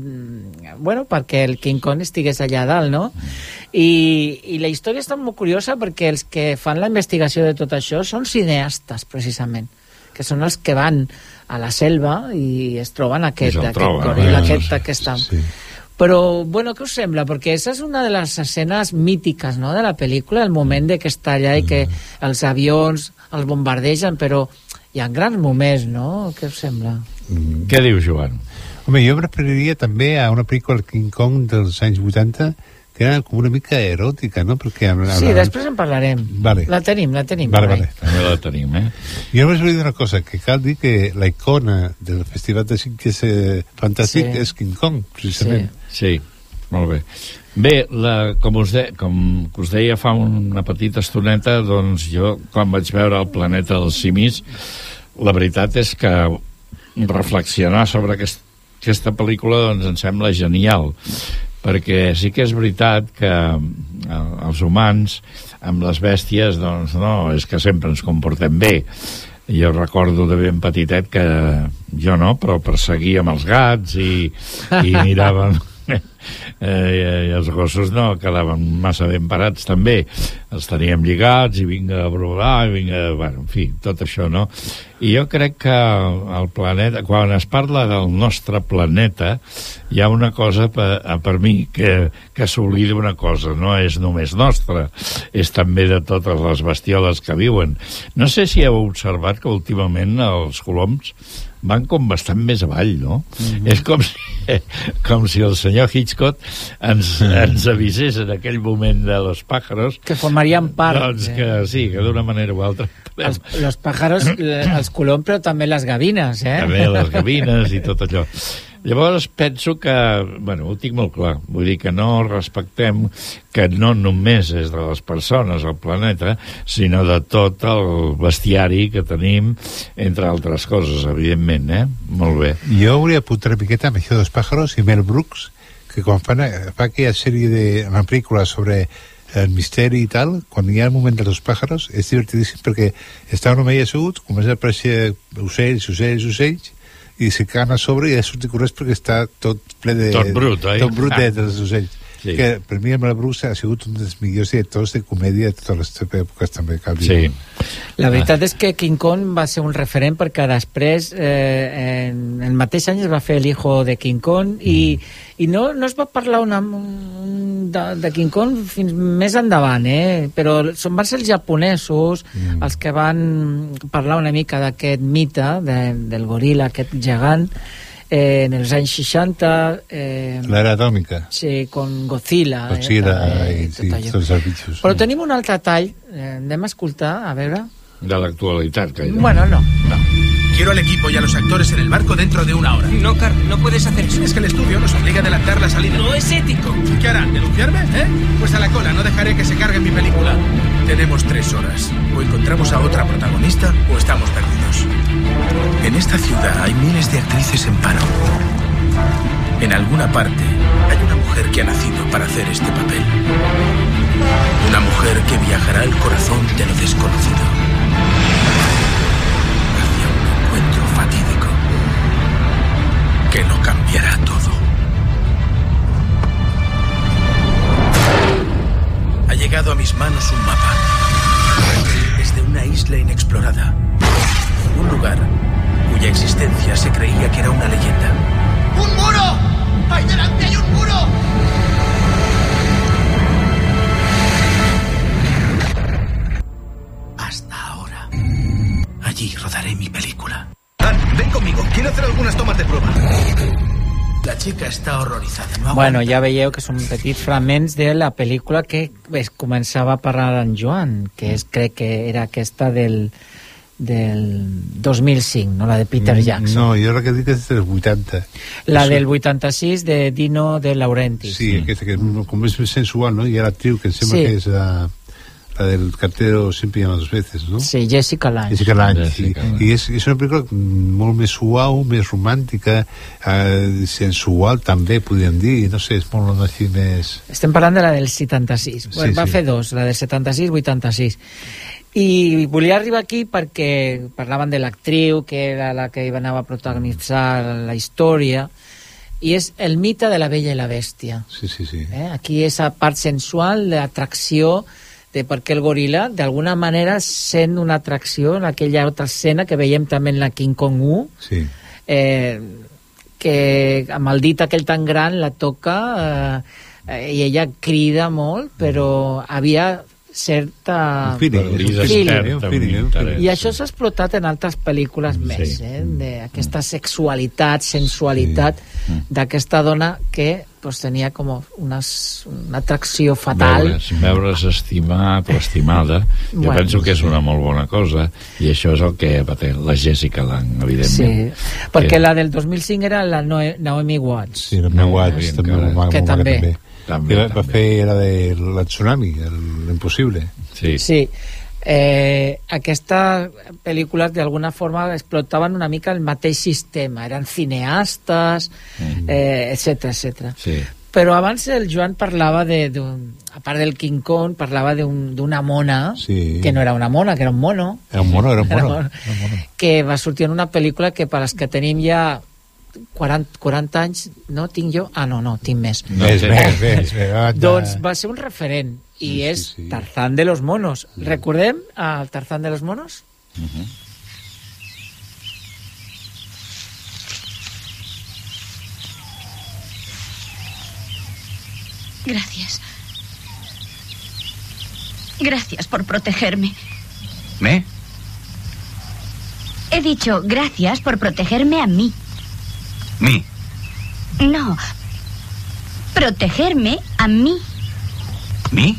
bueno, perquè el King Kong estigués allà dalt, no? I, I la història està molt curiosa perquè els que fan la investigació de tot això són cineastes, precisament, que són els que van a la selva i es troben aquest, aquest troben, goril·la, eh? aquest, aquesta... Sí. Però, bueno, què us sembla? Perquè esa és una de les escenes mítiques no, de la pel·lícula, el moment de que està allà i que els avions els bombardegen, però hi ha grans moments, no? Què us sembla? Què diu Joan? Home, jo em referiria també a una pel·lícula King Kong dels anys 80 que era com una mica eròtica, no? Perquè amb, Sí, després en parlarem. Vale. La tenim, la tenim. Vale, vale. També la tenim, eh? Jo només volia dir una cosa, que cal dir que la icona del Festival de Sitges eh, Fantàstic Sí. és King Kong, precisament. Sí, molt bé. Bé, la, com, us de, com us deia fa una petita estoneta, doncs jo, quan vaig veure el planeta dels simis, la veritat és que reflexionar sobre aquest, aquesta pel·lícula doncs em sembla genial perquè sí que és veritat que els humans amb les bèsties doncs no, és que sempre ens comportem bé. Jo recordo de ben petitet que jo no, però perseguíem els gats i, i miràvem eh, i els gossos no quedaven massa ben parats també. Els teníem lligats i vinga a brolar i vinga, bueno, en fi, tot això no? I jo crec que el planeta quan es parla del nostre planeta hi ha una cosa per, per mi que, que s'oblida una cosa no és només nostra és també de totes les bestioles que viuen. No sé si heu observat que últimament els coloms van com bastant més avall, no? Mm -hmm. És com si, com si el senyor Hitchcock ens, ens avisés en aquell moment de los pájaros Que formarien part. doncs que sí, que d'una manera o altra Els, los pájaros, eh, els coloms, però també les gavines, eh? també les gavines i tot allò. Llavors penso que, bueno, ho tinc molt clar, vull dir que no respectem que no només és de les persones al planeta, sinó de tot el bestiari que tenim, entre altres coses, evidentment, eh? Molt bé. Jo volia apuntar una miqueta amb això dels pájaros i Mel Brooks, que quan fan, fa aquella sèrie de una pel·lícula sobre el misteri i tal, quan hi ha el moment dels pájaros, és divertidíssim perquè està un home allà assegut, comença a aparèixer ocells, ocells, ocells, i se caen a sobre i ja surt corrents perquè està tot ple de... Tot brut, oi? Tot brut de, dels ocells. Sí. que per mi Mel Brooks ha sigut un dels millors directors de comèdia de totes les èpoques també cal dir Sí. La veritat és que King Kong va ser un referent perquè després, eh, en el mateix any es va fer l'hijo de King Kong i, i no, no es va parlar una, un, de, de King Kong fins més endavant, eh? però són, van ser els japonesos mm. els que van parlar una mica d'aquest mite de, del goril·la, aquest gegant, eh, en els anys 60... Eh, L'era atòmica. Sí, con Godzilla. Godzilla eh, i, sí, tots els bitxos. Però tenim un altre tall, eh, anem a escoltar, a veure... De l'actualitat, que Bueno, no. Quiero al equipo y a los actores en el barco dentro de una hora. No, Carl, no puedes hacer eso. Es que el estudio nos obliga a adelantar la salida. No es ético. ¿Qué harán? ¿Denunciarme? ¿Eh? Pues a la cola, no dejaré que se cargue mi película. Tenemos tres horas. O encontramos a otra protagonista o estamos perdidos. En esta ciudad hay miles de actrices en paro. En alguna parte hay una mujer que ha nacido para hacer este papel. Una mujer que viajará al corazón de lo desconocido. Fatídico que lo cambiará todo. Ha llegado a mis manos un mapa. Es de una isla inexplorada. Un lugar cuya existencia se creía que era una leyenda. ¡Un muro! ¡Ahí delante hay un muro! Hasta ahora. Allí rodaré mi película. Dan, ven conmigo. Quiero hacer algunas tomas de prueba. La chica está horrorizada. No Bueno, ja veieu que són petits fragments de la pel·lícula que es començava a parlar en Joan, que és, crec que era aquesta del, del 2005, no? la de Peter Jackson. No, jo crec que dic que és dels 80. La Això- del 86 de Dino de Laurentiis. Sí, aquesta que és com és més sensual, no? I la actriu, que em sembla Sí. que és la, la del cartero siempre llama dos veces, no? Sí, Jessica Lange. Jessica Lange, sí. Jessica Lange. I és, és una pel·lícula molt més suau, més romàntica, eh, sensual també, podríem dir, no sé, és molt així més... Estem parlant de la del 76. Sí, bueno, va sí. fer dos, la del 76-86. I volia arribar aquí perquè parlaven de l'actriu, que era la que anava a protagonitzar la història, i és el mite de la bella i la bèstia. Sí, sí, sí. Eh? Aquí és la part sensual, l'atracció de perquè el goril·la, d'alguna manera, sent una atracció en aquella altra escena que veiem també en la King Kong 1, Sí. eh, que amb el dit aquell tan gran la toca eh, eh, i ella crida molt, però havia certa... Un feeling, un feeling, un feeling, un interès. feeling. I això s'ha explotat en altres pel·lícules més, Sí. eh? d'aquesta sexualitat, sensualitat d'aquesta dona que pues, tenia com unes, una atracció fatal. Veure's, veure's estimat o estimada, jo Bueno, penso que és una molt bona cosa, i això és el que va tenir la Jessica Lang, Sí, evidentment. perquè Que- la del 2005 era la Noe- Naomi Watts. Sí, la No, no, Watts, també, molt, molt, Que molt també. també. També, Que va, va també. fer la de la tsunami, el- l'impossible. Sí. Sí. Eh, aquestes pel·lícules d'alguna forma explotaven una mica el mateix sistema, eren cineastes, eh, etc etc. Sí. Però abans el Joan parlava de, d'un- a part del King Kong, parlava d'un- d'una mona, Sí. que no era una mona, que era un mono, Era un mono, era un Era mono. mono. Era un mono. que va sortir en una pel·lícula que per als que tenim ja 40, 40 anys, no tinc jo? Ah, no, no, tinc més. No Més, més, més, més, anda. Doncs va ser un referent i Sí, és sí, sí. Tarzán de los monos. Recordem el Tarzán de los monos? Gracias. Gracias por protegerme. ¿Me? He dicho gracias por protegerme a mí. ¿Mi? No. Protegerme a mí. ¿Mi?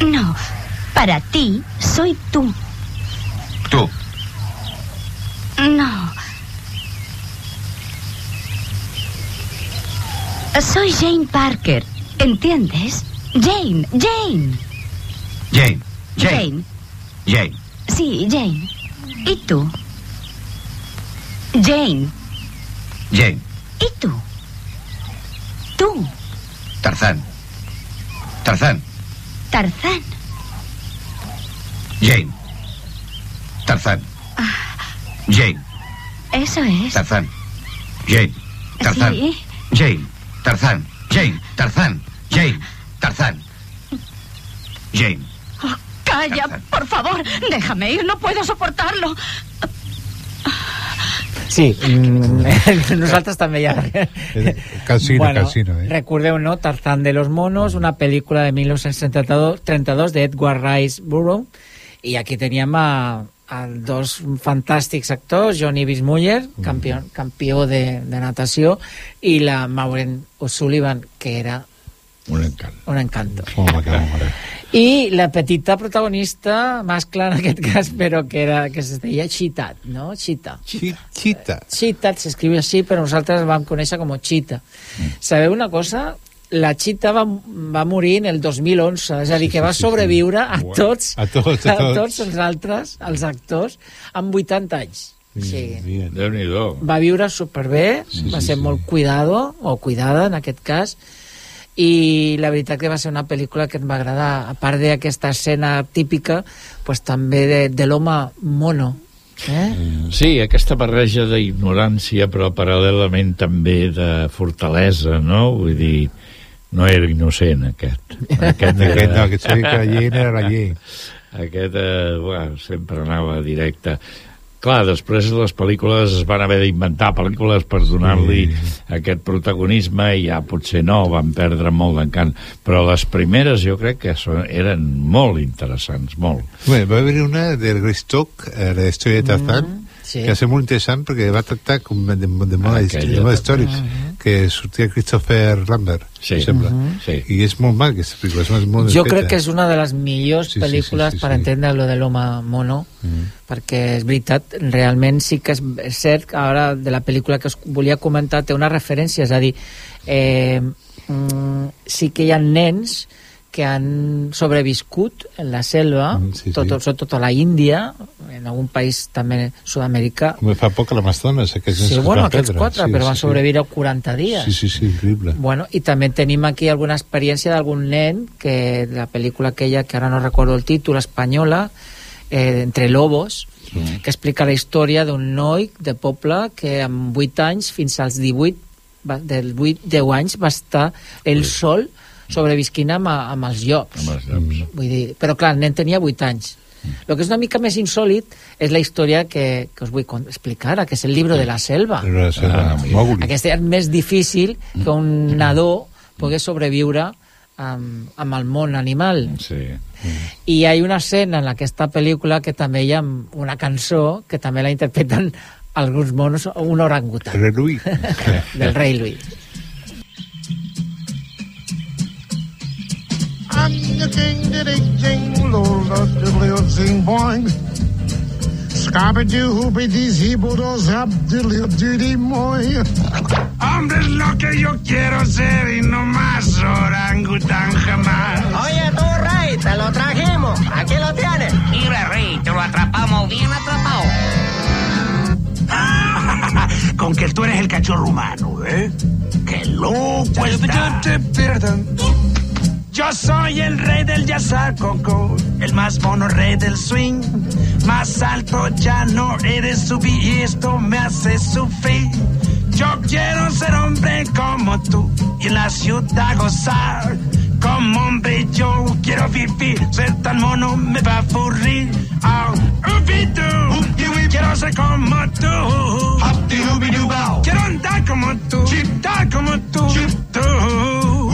No. Para ti soy tú. Tú. No. Soy Jane Parker. ¿Entiendes? Jane, Jane. Jane. Jane. Jane. Jane. Sí, Jane. ¿Y tú? Jane. Jane. ¿Y tú? Tú, Tarzán. Tarzán. Tarzán. Jane. Tarzán. Jane. Eso es. Tarzán. Jane. Tarzán. Sí. Jane. Tarzán. Jane, Tarzán, Jane, Tarzán. Jane. Calla, por favor, déjame ir, no puedo soportarlo. Sí, mm, nosaltres també ja... Casino, casino, eh? Recordeu, no? Tarzán de los monos, una pel·lícula de 1932 32 de Edward Rice Burroughs, i aquí teníem a, a dos fantàstics actors, Johnny Bismuller, campió, campió de, de natació, i la Maureen O'Sullivan, que era Un encant. un encanto. Home. I la petita protagonista, mascle en aquest cas, però que, era, que es deia Chitat, no? Chita. Chita. Chitat s'escriu així, però nosaltres vam conèixer com Chita. Sabeu una cosa? La Chita va, va morir en el 2011, és a dir, que va sobreviure a tots, A tots, a a tots. tots els altres, els actors, amb 80 anys. Sí. Déu-n'hi-do. Va viure superbé, Sí, va sí, ser sí. molt cuidado, o cuidada en aquest cas, i la veritat que va ser una pel·lícula que em va agradar. A part d'aquesta escena típica, pues, també de, de l'home mono. Eh? Sí, aquesta barreja d'ignorància, però paral·lelament també de fortalesa, no? Vull dir, no era innocent, aquest. Aquest, Aquest no, aquest sabia que la llei era la llei. Aquest, eh, bueno, sempre anava directe. Clar, després les pel·lícules es van haver d'inventar pel·lícules per donar-li aquest protagonisme i ja potser no, van perdre molt d'encant. Però les primeres jo crec que són, eren molt interessants, molt. Bé, va haver una del Greystock, eh, la història de Tarzán, sí. que va ser molt interessant perquè va tractar com de, de, de moda, Aquella de moda també. històrics, que sortia Christopher Lambert, Sí. em sembla. Mhm. Sí. I és molt mal, aquesta pel·lícula, és molt, molt Jo ben crec que és una de les millors Sí, sí, pel·lícules sí, sí, per sí. entendre lo de l'home mono, Mm. perquè és veritat, realment sí que és, cert ara de la pel·lícula que us volia comentar té una referència, és a dir, eh, mm, sí que hi ha nens que han sobreviscut en la selva, Mm, sí, sí. tot, sobretot a la Índia, en algun país també sud-americà. Com fa poc a l'Amazones, aquests Sí, bueno, van aquests quatre, Sí, però van sí, sí. sobreviure 40 dies. Sí, sí, sí, increïble. Bueno, i també tenim aquí alguna experiència d'algun nen que la pel·lícula aquella, que ara no recordo el títol, espanyola, eh, Entre Lobos, que explica la història d'un noi de poble que amb 8 anys fins als 18, va, dels 8, 10 anys va estar ell sol sobrevisquint amb, amb els llops. Amb els llops. Vull dir, però clar, el nen tenia 8 anys. El que és una mica més insòlid és la història que, que us vull explicar que és el llibre de la selva. El llibre de la selva, Ah. Mowgli. Aquest és més difícil que un nadó pogués sobreviure amb, amb el món animal. Sí. I hi ha una escena en aquesta pel·lícula que també hi ha una cançó que també la interpreten alguns monos, un orangutan, El Louis. del rei Louis. The king, diddy, jing, lola, diddly, zing, boing. Diddy, moy. Hombre, lo que yo quiero ser y no más orangután jamás. Oye, tú, Rey, te lo trajimos. Aquí lo tienes. Mira, Rey, te lo atrapamos bien atrapado. Con que tú eres el cachorro humano, ¿eh? ¡Qué loco está! Yo soy el rey del Yazacoco, el más mono rey del swing. Más alto ya no eres subir y esto me hace sufrir. Yo quiero ser hombre como tú y en la ciudad gozar. Como hombre yo quiero vivir, ser tan mono me va a aburrir. Oh, quiero ser como tú. Quiero andar como tú, dar como tú. Tú,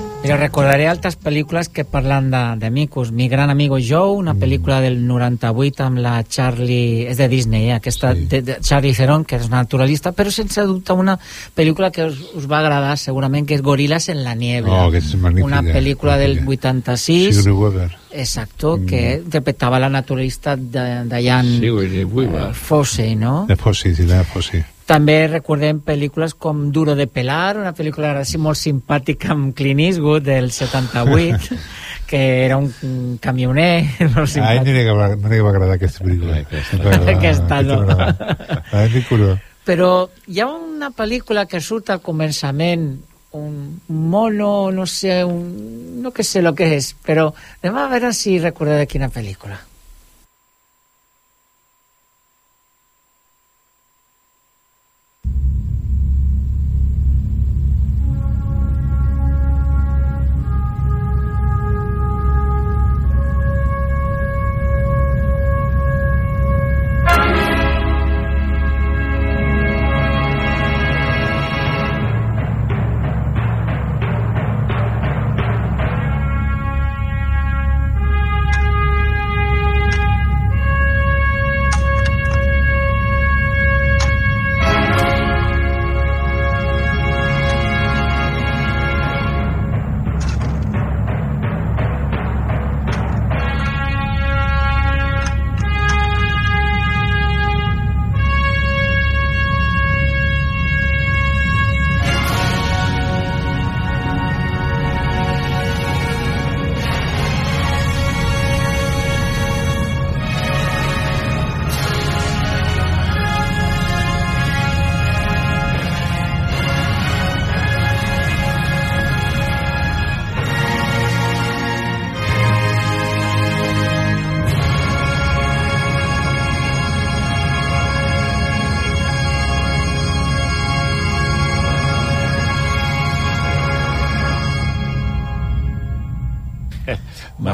Mira, recordaré altres pel·lícules que parlen de, de micos. Mi gran amigo Joe, una pel·lícula del 98 amb la Charlie... És de Disney, eh? aquesta sí. de, de Charlie Theron, que és una naturalista, però sense dubte una pel·lícula que us, us va agradar segurament, que és Gorilas en la niebla. Oh, que és magnífica. Una pel·lícula del 86. Sigourney Weaver. Exacto, que interpretava la naturalista de, de Jan Sigourney Weaver. eh, Fossey, no? De Fossi, sí, de Fossi. També recordem pel·lícules com Duro de pelar, una pel·lícula així molt simpàtica amb Clint Eastwood del 78, que era un camioner molt A ell simpàtic. no li va, no li va agradar aquesta pel·lícula. Aquesta no. Aquesta m'agrada. A ell li curó. Però hi ha una pel·lícula que surt al començament, un mono, no sé, un, no que sé lo que és, però anem a veure si recordeu de quina pel·lícula.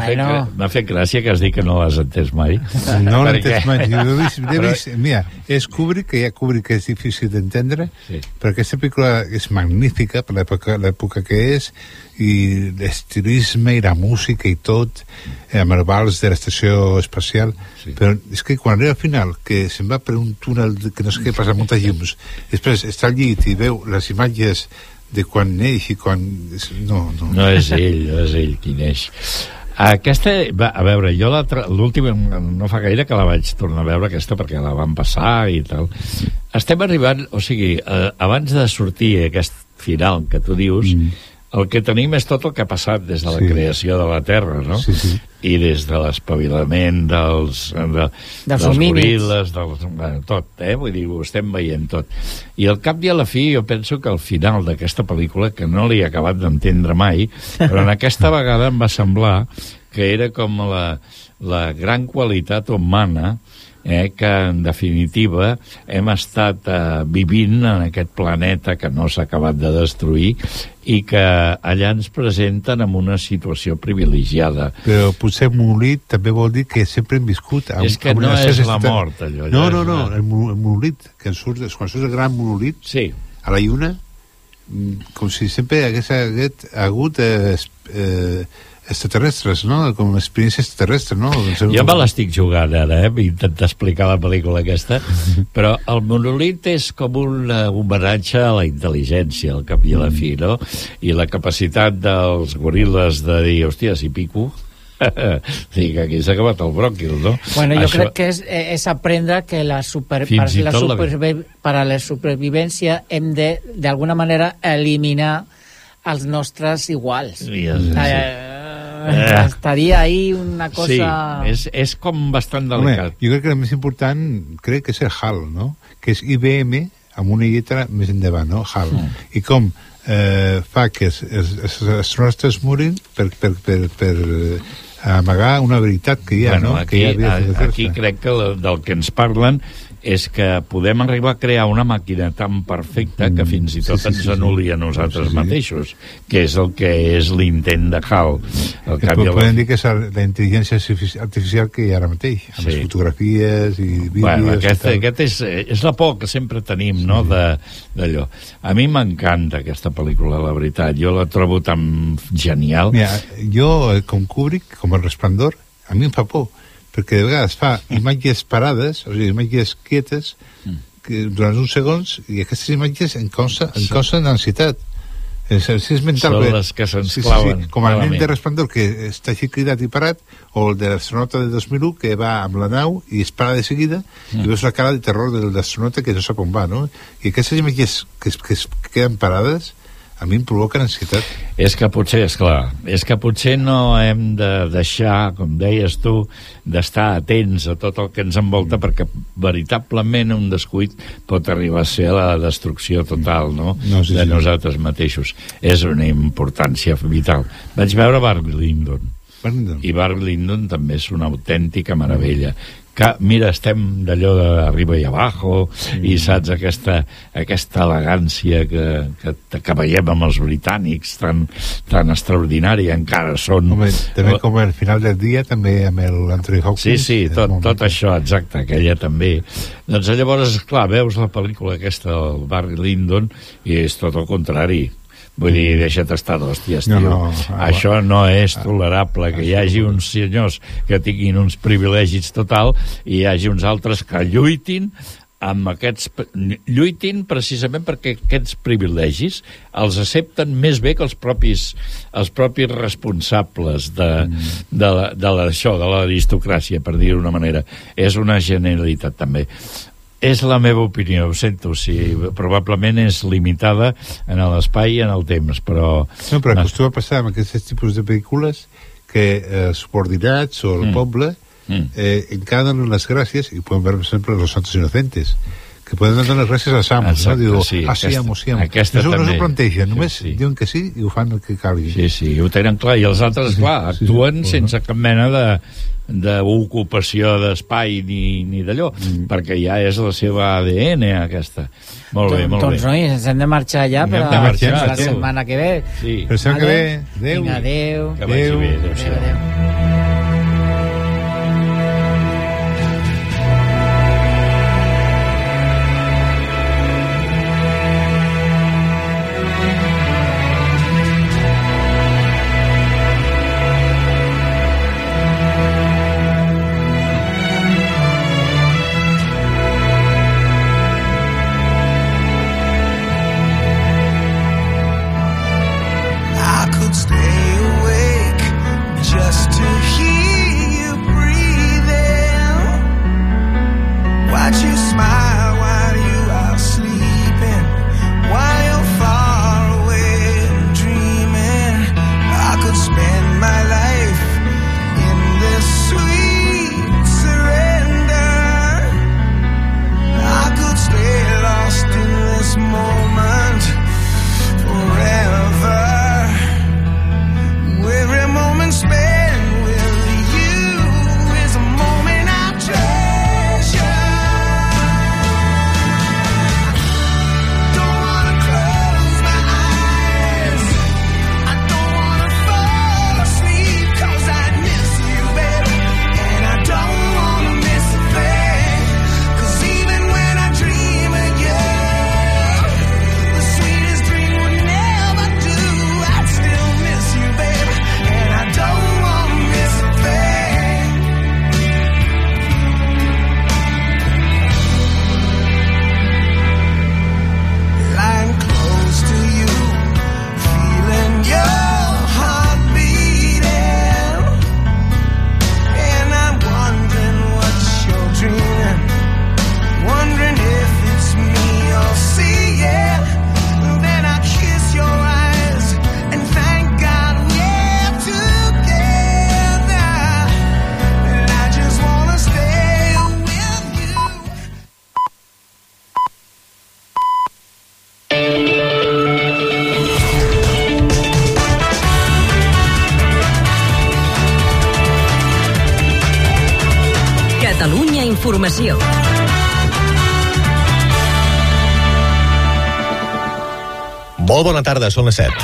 Fet, m'ha fet gràcia que has dit que no l'has entès mai. No l'he entès mai. Jo he vist, he Però- vist, mira, és Kubrick, que ja Kubrick que és difícil d'entendre, Sí. però aquesta pel·lícula és magnífica per l'època que és, i l'estilisme i la música i tot, eh, amb el vals de l'estació espacial, sí. però és que quan arriba al final, que se'n va per un túnel que no sé què passa, moltes llums, després està al llit i veu les imatges de quan neix i quan... No, no. No és ell, no és ell qui neix. Aquesta, va, a veure, jo l'última, no fa gaire que la vaig tornar a veure aquesta perquè la van passar i tal. Estem arribant, o sigui, eh, abans de sortir aquest final que tu dius, mm. El que tenim és tot el que ha passat des de la Sí. creació de la Terra, no? Sí, sí. I des de l'espavilament dels, de, Dels dels goril·les, dels, bueno, tot, eh? Vull dir, ho estem veient tot. I al cap i a la fi, jo penso que al final d'aquesta pel·lícula, que no l'he acabat d'entendre mai, però en aquesta vegada em va semblar que era com la, la gran qualitat humana eh, que en definitiva hem estat eh, vivint en aquest planeta que no s'ha acabat de destruir i que allà ens presenten en una situació privilegiada. Però potser monòlit també vol dir que sempre hem viscut... a un- És que a una no és la mort, allò, No, no, és no, una- el, mo- el monòlit, que surt, quan surt el gran monòlit sí. a la lluna, mm, com si sempre hagués, hagut eh, eh, extraterrestres, no? Com una experiència extraterrestre, no? Jo me l'estic jugant ara, eh? Intentar explicar la pel·lícula aquesta, però el monolit és com un eh, homenatge a la intel·ligència, al cap i a la fi, no? I la capacitat dels goril·les de dir, hòstia, si pico... sí, que aquí s'ha acabat el bròquil, no? Bueno, yo Això- creo que es, eh, es aprender que la super, Fins i la tot la- supervi- para la supervivència hem de, de alguna manera, eliminar els nostres iguals. Sí, sí, sí. Eh, Eh. Estaria ahí una cosa... Sí, és, és com bastant Home, delicat. jo crec que el més important crec que és el HAL, no? Que és IBM amb una lletra més endavant, no? HAL. Mm. I com eh, fa que els, els, els astronautes morin per, per, per, per eh, amagar una veritat que hi ha, bueno, no? aquí, que hi havia a- aquí crec que la- del que ens parlen és que podem arribar a crear una màquina tan perfecta que fins i tot Mm. sí, ens sí, sí. anul·li a nosaltres Sí, sí. mateixos, que és el que és l'intent de HAL. El i a la Podem dir que és la intel·ligència artifici- artificial que hi ha ara mateix, amb Sí. les fotografies i vídeos... Bueno, i aquest, tal. aquest és, és la por que sempre tenim, no?, de- d'allò. A mi m'encanta aquesta pel·lícula, la veritat. Jo la trobo tan genial. Mira, jo, eh, com Kubrick, com el Resplendor, a mi em fa por, perquè de vegades fa imatges parades, o sigui, imatges quietes, que durant uns segons, i aquestes imatges em causa, em causen ansietat. Exercicis mental. Són les que se'ns sí, sí, claven, Sí, com el nen de Resplendor, que està així cridat i parat, o el de l'astronauta de 2001, que va amb la nau i es para de seguida, Mm. i veus la cara de terror de l'astronauta que no sap on va, no? I aquestes imatges que, que es queden parades, a mi em provoca ansietat. És que potser, és clar, és que potser no hem de deixar, com deies tu, d'estar atents a tot el que ens envolta, perquè veritablement un descuit pot arribar a ser la destrucció total, no?, No, sí, de sí. nosaltres mateixos. És una importància vital. Vaig veure Barry Lyndon. Lyndon. I Barry Lyndon també és una autèntica meravella. Que, mira, estem d'allò d'arriba i abajo, Mm. i saps aquesta, aquesta elegància que, que, que veiem amb els britànics tan, tan extraordinària encara són... Home, també com al final del dia, també amb l'Anthony Hopkins. Sí, sí, tot, tot això, exacte, aquella també. Doncs llavors, clar, veus la pel·lícula aquesta del Barry Lyndon i és tot el contrari. Vull dir, deixa't estar d'hòsties, No, tio. no, ah, Això no és tolerable, que hi hagi uns senyors que tinguin uns privilegis total i hi hagi uns altres que lluitin amb aquests... lluitin precisament perquè aquests privilegis els accepten més bé que els propis, els propis responsables de, de, la- de, l'això, de l'aristocràcia, per dir-ho d'una manera. És una generalitat, també. És la meva opinió, ho sento, sí, probablement és limitada en l'espai i en el temps, però... No, però acostuma a passar amb aquests tipus de pel·lícules que eh, els subordinats o el Mm. poble Mm. eh, encara donen les gràcies, i podem veure sempre los santos inocentes, que poden donar les gràcies als amos, Exacte, no? Diu, sí, ah, sí, aquesta- amo, sí, amo. aquesta Això no també. s'ho plantegen, només Sí, sí. diuen que sí i ho fan el que calgui. Sí, sí, ho tenen clar, i els altres, clar, actuen sense cap mena de d'ocupació d'espai ni, ni d'allò, Mm. perquè ja és la seva ADN aquesta. Molt bé, molt doncs, bé. nois, ens hem de marxar ja per, de a, marxar, la setmana que ve. Sí. Per la setmana que ve, adéu. Vinga, adéu. Que vagi bé, adéu. Bona tarda, són les 7.